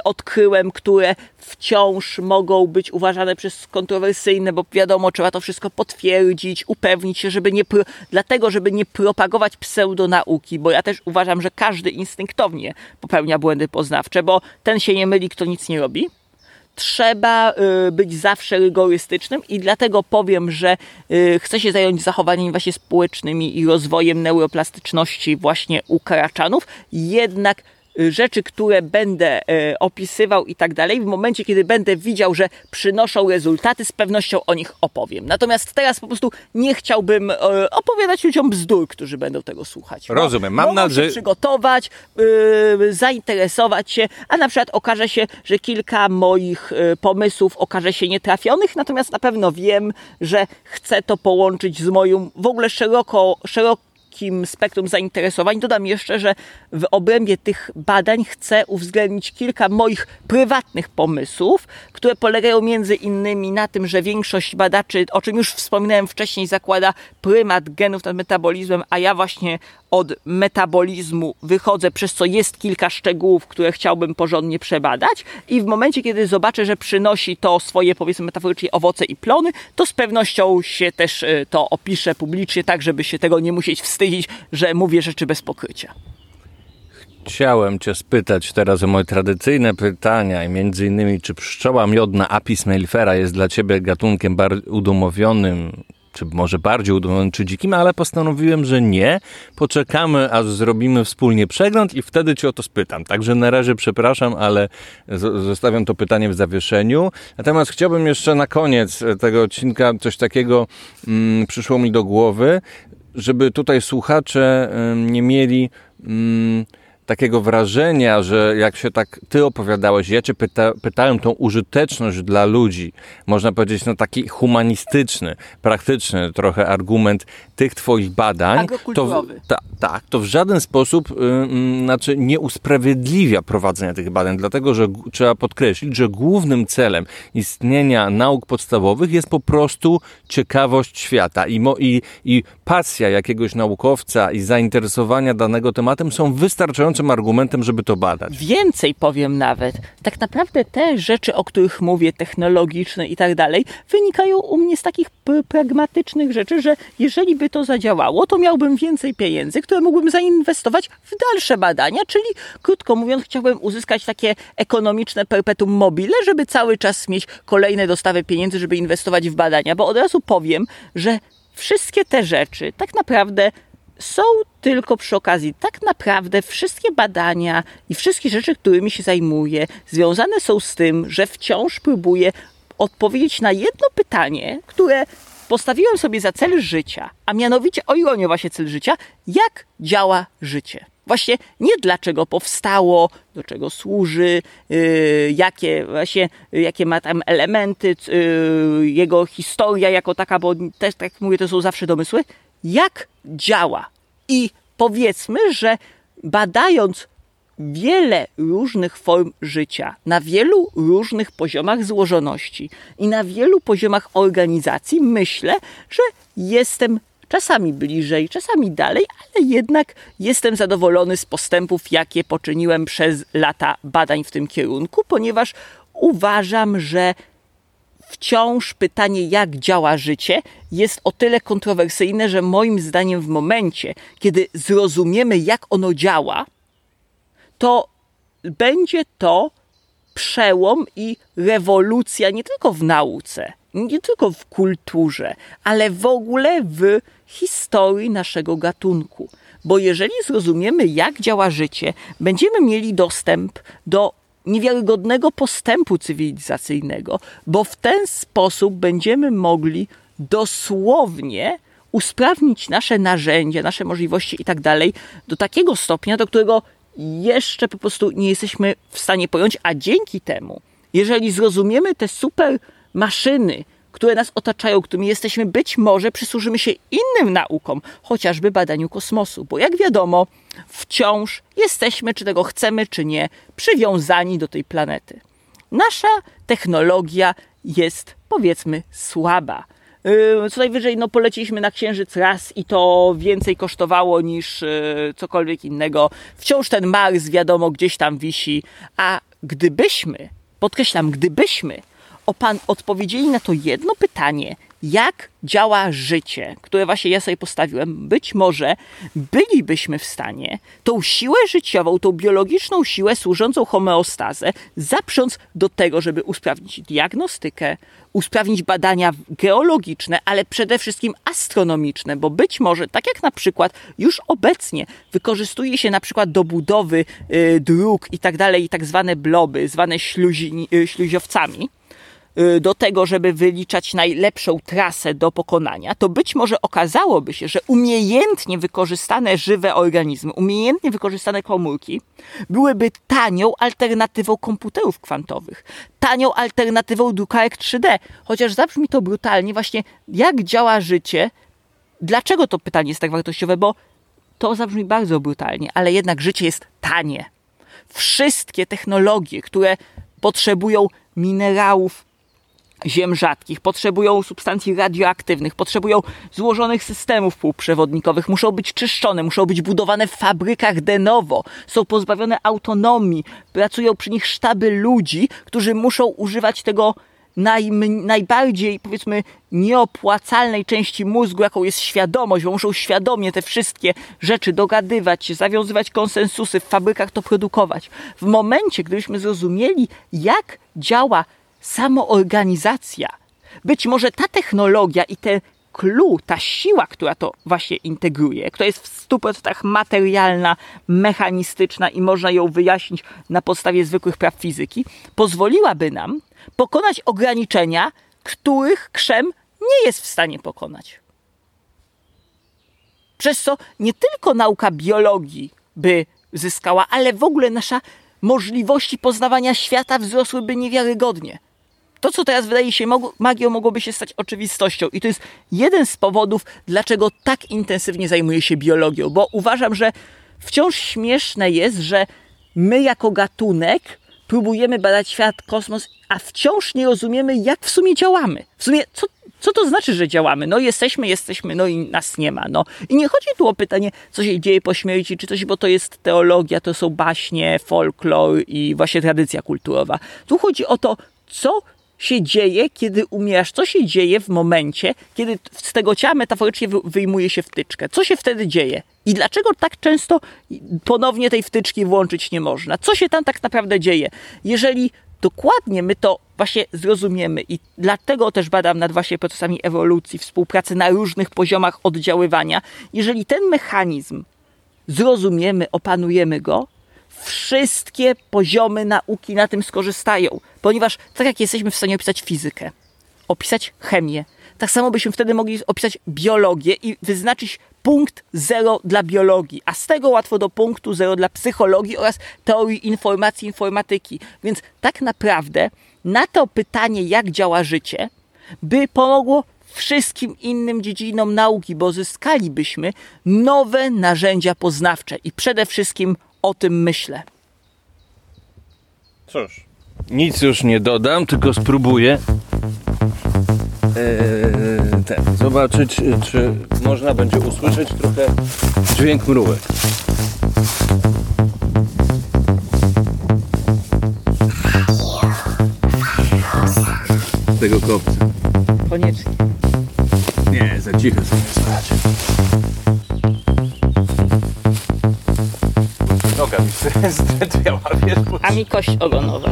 odkryłem, które wciąż mogą być uważane przez kontrowersyjne, bo wiadomo, trzeba to wszystko potwierdzić, upewnić się, żeby nie, dlatego, żeby nie propagować pseudonauki, bo ja też uważam, że każdy instynktownie popełnia błędy poznawcze, bo ten się nie myli, kto nic nie robi trzeba y, być zawsze rygorystycznym i dlatego powiem, że y, chcę się zająć zachowaniami właśnie społecznymi i rozwojem neuroplastyczności właśnie u karaczanów, jednak rzeczy, które będę e, opisywał i tak dalej, w momencie, kiedy będę widział, że przynoszą rezultaty, z pewnością o nich opowiem. Natomiast teraz po prostu nie chciałbym e, opowiadać ludziom bzdur, którzy będą tego słuchać. Rozumiem. Mam nadzieję. przygotować, e, zainteresować się, a na przykład okaże się, że kilka moich pomysłów okaże się nietrafionych, natomiast na pewno wiem, że chcę to połączyć z moją w ogóle szeroko, szeroko szerokim spektrum zainteresowań. Dodam jeszcze, że w obrębie tych badań chcę uwzględnić kilka moich prywatnych pomysłów, które polegają między innymi na tym, że większość badaczy, o czym już wspominałem wcześniej, zakłada prymat genów nad metabolizmem, a ja właśnie od metabolizmu wychodzę, przez co jest kilka szczegółów, które chciałbym porządnie przebadać i w momencie, kiedy zobaczę, że przynosi to swoje, powiedzmy metaforycznie, owoce i plony, to z pewnością się też y, to opiszę publicznie, tak żeby się tego nie musieć wstydzić, że mówię rzeczy bez pokrycia. Chciałem Cię spytać teraz o moje tradycyjne pytania i między innymi, czy pszczoła miodna Apis mellifera jest dla Ciebie gatunkiem udomowionym, czy może bardziej udowodnionym, czy dzikim, ale postanowiłem, że nie. Poczekamy, aż zrobimy wspólnie przegląd i wtedy cię o to spytam. Także na razie przepraszam, ale zostawiam to pytanie w zawieszeniu. Natomiast chciałbym jeszcze na koniec tego odcinka coś takiego mm, przyszło mi do głowy, żeby tutaj słuchacze nie mieli... Takiego wrażenia, że jak się tak ty opowiadałeś, ja cię pyta, pytałem tą użyteczność dla ludzi, można powiedzieć, no taki humanistyczny, praktyczny trochę argument tych twoich badań, to ta, tak, to w żaden sposób yy, znaczy nie usprawiedliwia prowadzenia tych badań, dlatego że trzeba podkreślić, że głównym celem istnienia nauk podstawowych jest po prostu ciekawość świata. I, mo, i, i pasja jakiegoś naukowca i zainteresowania danego tematem są wystarczającym argumentem, żeby to badać. Więcej powiem nawet. Tak naprawdę te rzeczy, o których mówię, technologiczne i tak dalej, wynikają u mnie z takich pragmatycznych rzeczy, że jeżeli by to zadziałało, to miałbym więcej pieniędzy, które mógłbym zainwestować w dalsze badania, czyli krótko mówiąc, chciałbym uzyskać takie ekonomiczne perpetuum mobile, żeby cały czas mieć kolejne dostawy pieniędzy, żeby inwestować w badania, bo od razu powiem, że wszystkie te rzeczy tak naprawdę są tylko przy okazji. Tak naprawdę wszystkie badania i wszystkie rzeczy, którymi się zajmuję, związane są z tym, że wciąż próbuję odpowiedzieć na jedno pytanie, które postawiłem sobie za cel życia, a mianowicie, o ironię właśnie cel życia, jak działa życie. Właśnie nie dlaczego powstało, do czego służy, yy, jakie, właśnie, jakie ma tam elementy, yy, jego historia jako taka, bo też tak mówię, to są zawsze domysły, jak działa. I powiedzmy, że badając wiele różnych form życia, na wielu różnych poziomach złożoności i na wielu poziomach organizacji, myślę, że jestem czasami bliżej, czasami dalej, ale jednak jestem zadowolony z postępów, jakie poczyniłem przez lata badań w tym kierunku, ponieważ uważam, że wciąż pytanie, jak działa życie, jest o tyle kontrowersyjne, że moim zdaniem w momencie, kiedy zrozumiemy, jak ono działa, to będzie to przełom i rewolucja nie tylko w nauce, nie tylko w kulturze, ale w ogóle w historii naszego gatunku. Bo jeżeli zrozumiemy, jak działa życie, będziemy mieli dostęp do niewiarygodnego postępu cywilizacyjnego, bo w ten sposób będziemy mogli dosłownie usprawnić nasze narzędzia, nasze możliwości i tak dalej do takiego stopnia, do którego jeszcze po prostu nie jesteśmy w stanie pojąć, a dzięki temu, jeżeli zrozumiemy te super maszyny, które nas otaczają, którymi jesteśmy, być może przysłużymy się innym naukom, chociażby badaniu kosmosu, bo jak wiadomo, wciąż jesteśmy, czy tego chcemy, czy nie, przywiązani do tej planety. Nasza technologia jest, powiedzmy, słaba. Yy, co najwyżej no, poleciliśmy na Księżyc raz i to więcej kosztowało niż yy, cokolwiek innego. Wciąż ten Mars, wiadomo, gdzieś tam wisi. A gdybyśmy, podkreślam, gdybyśmy odpowiedzieli na to jedno pytanie, jak działa życie, które właśnie ja sobie postawiłem, być może bylibyśmy w stanie tą siłę życiową, tą biologiczną siłę służącą homeostazę zaprząc do tego, żeby usprawnić diagnostykę, usprawnić badania geologiczne, ale przede wszystkim astronomiczne, bo być może, tak jak na przykład już obecnie wykorzystuje się na przykład do budowy y, dróg i tak dalej, i tak zwane bloby, zwane śluzi, y, śluziowcami, do tego, żeby wyliczać najlepszą trasę do pokonania, to być może okazałoby się, że umiejętnie wykorzystane żywe organizmy, umiejętnie wykorzystane komórki byłyby tanią alternatywą komputerów kwantowych, tanią alternatywą drukarek 3D. Chociaż zabrzmi to brutalnie, właśnie jak działa życie, dlaczego to pytanie jest tak wartościowe, bo to zabrzmi bardzo brutalnie, ale jednak życie jest tanie. Wszystkie technologie, które potrzebują minerałów, ziem rzadkich, potrzebują substancji radioaktywnych, potrzebują złożonych systemów półprzewodnikowych, muszą być czyszczone, muszą być budowane w fabrykach de novo, są pozbawione autonomii, pracują przy nich sztaby ludzi, którzy muszą używać tego naj, najbardziej, powiedzmy, nieopłacalnej części mózgu, jaką jest świadomość, bo muszą świadomie te wszystkie rzeczy dogadywać zawiązywać konsensusy, w fabrykach to produkować. W momencie, gdybyśmy zrozumieli, jak działa samoorganizacja. Być może ta technologia i ten clue, ta siła, która to właśnie integruje, która jest w 100% materialna, mechanistyczna i można ją wyjaśnić na podstawie zwykłych praw fizyki, pozwoliłaby nam pokonać ograniczenia, których krzem nie jest w stanie pokonać. Przez co nie tylko nauka biologii by zyskała, ale w ogóle nasza możliwości poznawania świata wzrosłyby niewiarygodnie to, co teraz wydaje się magią, mogłoby się stać oczywistością. I to jest jeden z powodów, dlaczego tak intensywnie zajmuję się biologią, bo uważam, że wciąż śmieszne jest, że my jako gatunek próbujemy badać świat, kosmos, a wciąż nie rozumiemy, jak w sumie działamy. W sumie, co, co to znaczy, że działamy? No jesteśmy, jesteśmy, no i nas nie ma. No. I nie chodzi tu o pytanie, co się dzieje po śmierci, czy coś, bo to jest teologia, to są baśnie, folklor i właśnie tradycja kulturowa. Tu chodzi o to, co się dzieje, kiedy umierasz? Co się dzieje w momencie, kiedy z tego ciała metaforycznie wyjmuje się wtyczkę? Co się wtedy dzieje? I dlaczego tak często ponownie tej wtyczki włączyć nie można? Co się tam tak naprawdę dzieje? Jeżeli dokładnie my to właśnie zrozumiemy i dlatego też badam nad właśnie procesami ewolucji, współpracy na różnych poziomach oddziaływania, jeżeli ten mechanizm zrozumiemy, opanujemy go, wszystkie poziomy nauki na tym skorzystają, ponieważ tak jak jesteśmy w stanie opisać fizykę, opisać chemię, tak samo byśmy wtedy mogli opisać biologię i wyznaczyć punkt zero dla biologii, a z tego łatwo do punktu zero dla psychologii oraz teorii informacji, informatyki. Więc tak naprawdę na to pytanie, jak działa życie, by pomogło wszystkim innym dziedzinom nauki, bo zyskalibyśmy nowe narzędzia poznawcze i przede wszystkim o tym myślę. Cóż, nic już nie dodam, tylko spróbuję eee, ten, zobaczyć, czy można będzie usłyszeć trochę dźwięk mrówek. Tego kopca. Koniecznie. Nie, za cicho sobie. Noga mi zdrętwiała, wiesz, bo A mi kość ogonowa.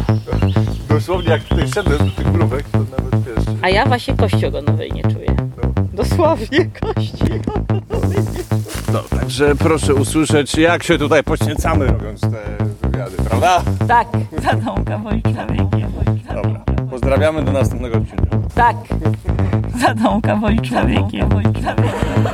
dosłownie jak tutaj szedłem do tych mrówek, to nawet wiesz... A ja właśnie kości ogonowej nie czuję. Dosłownie kości ogonowej. No, także proszę usłyszeć, jak się tutaj poświęcamy robiąc te wywiady, prawda? Tak, zadąłka bądź człowiekiem. Dobra, pozdrawiamy do następnego odcinka. Tak, człowiekiem. Bądź człowiekiem.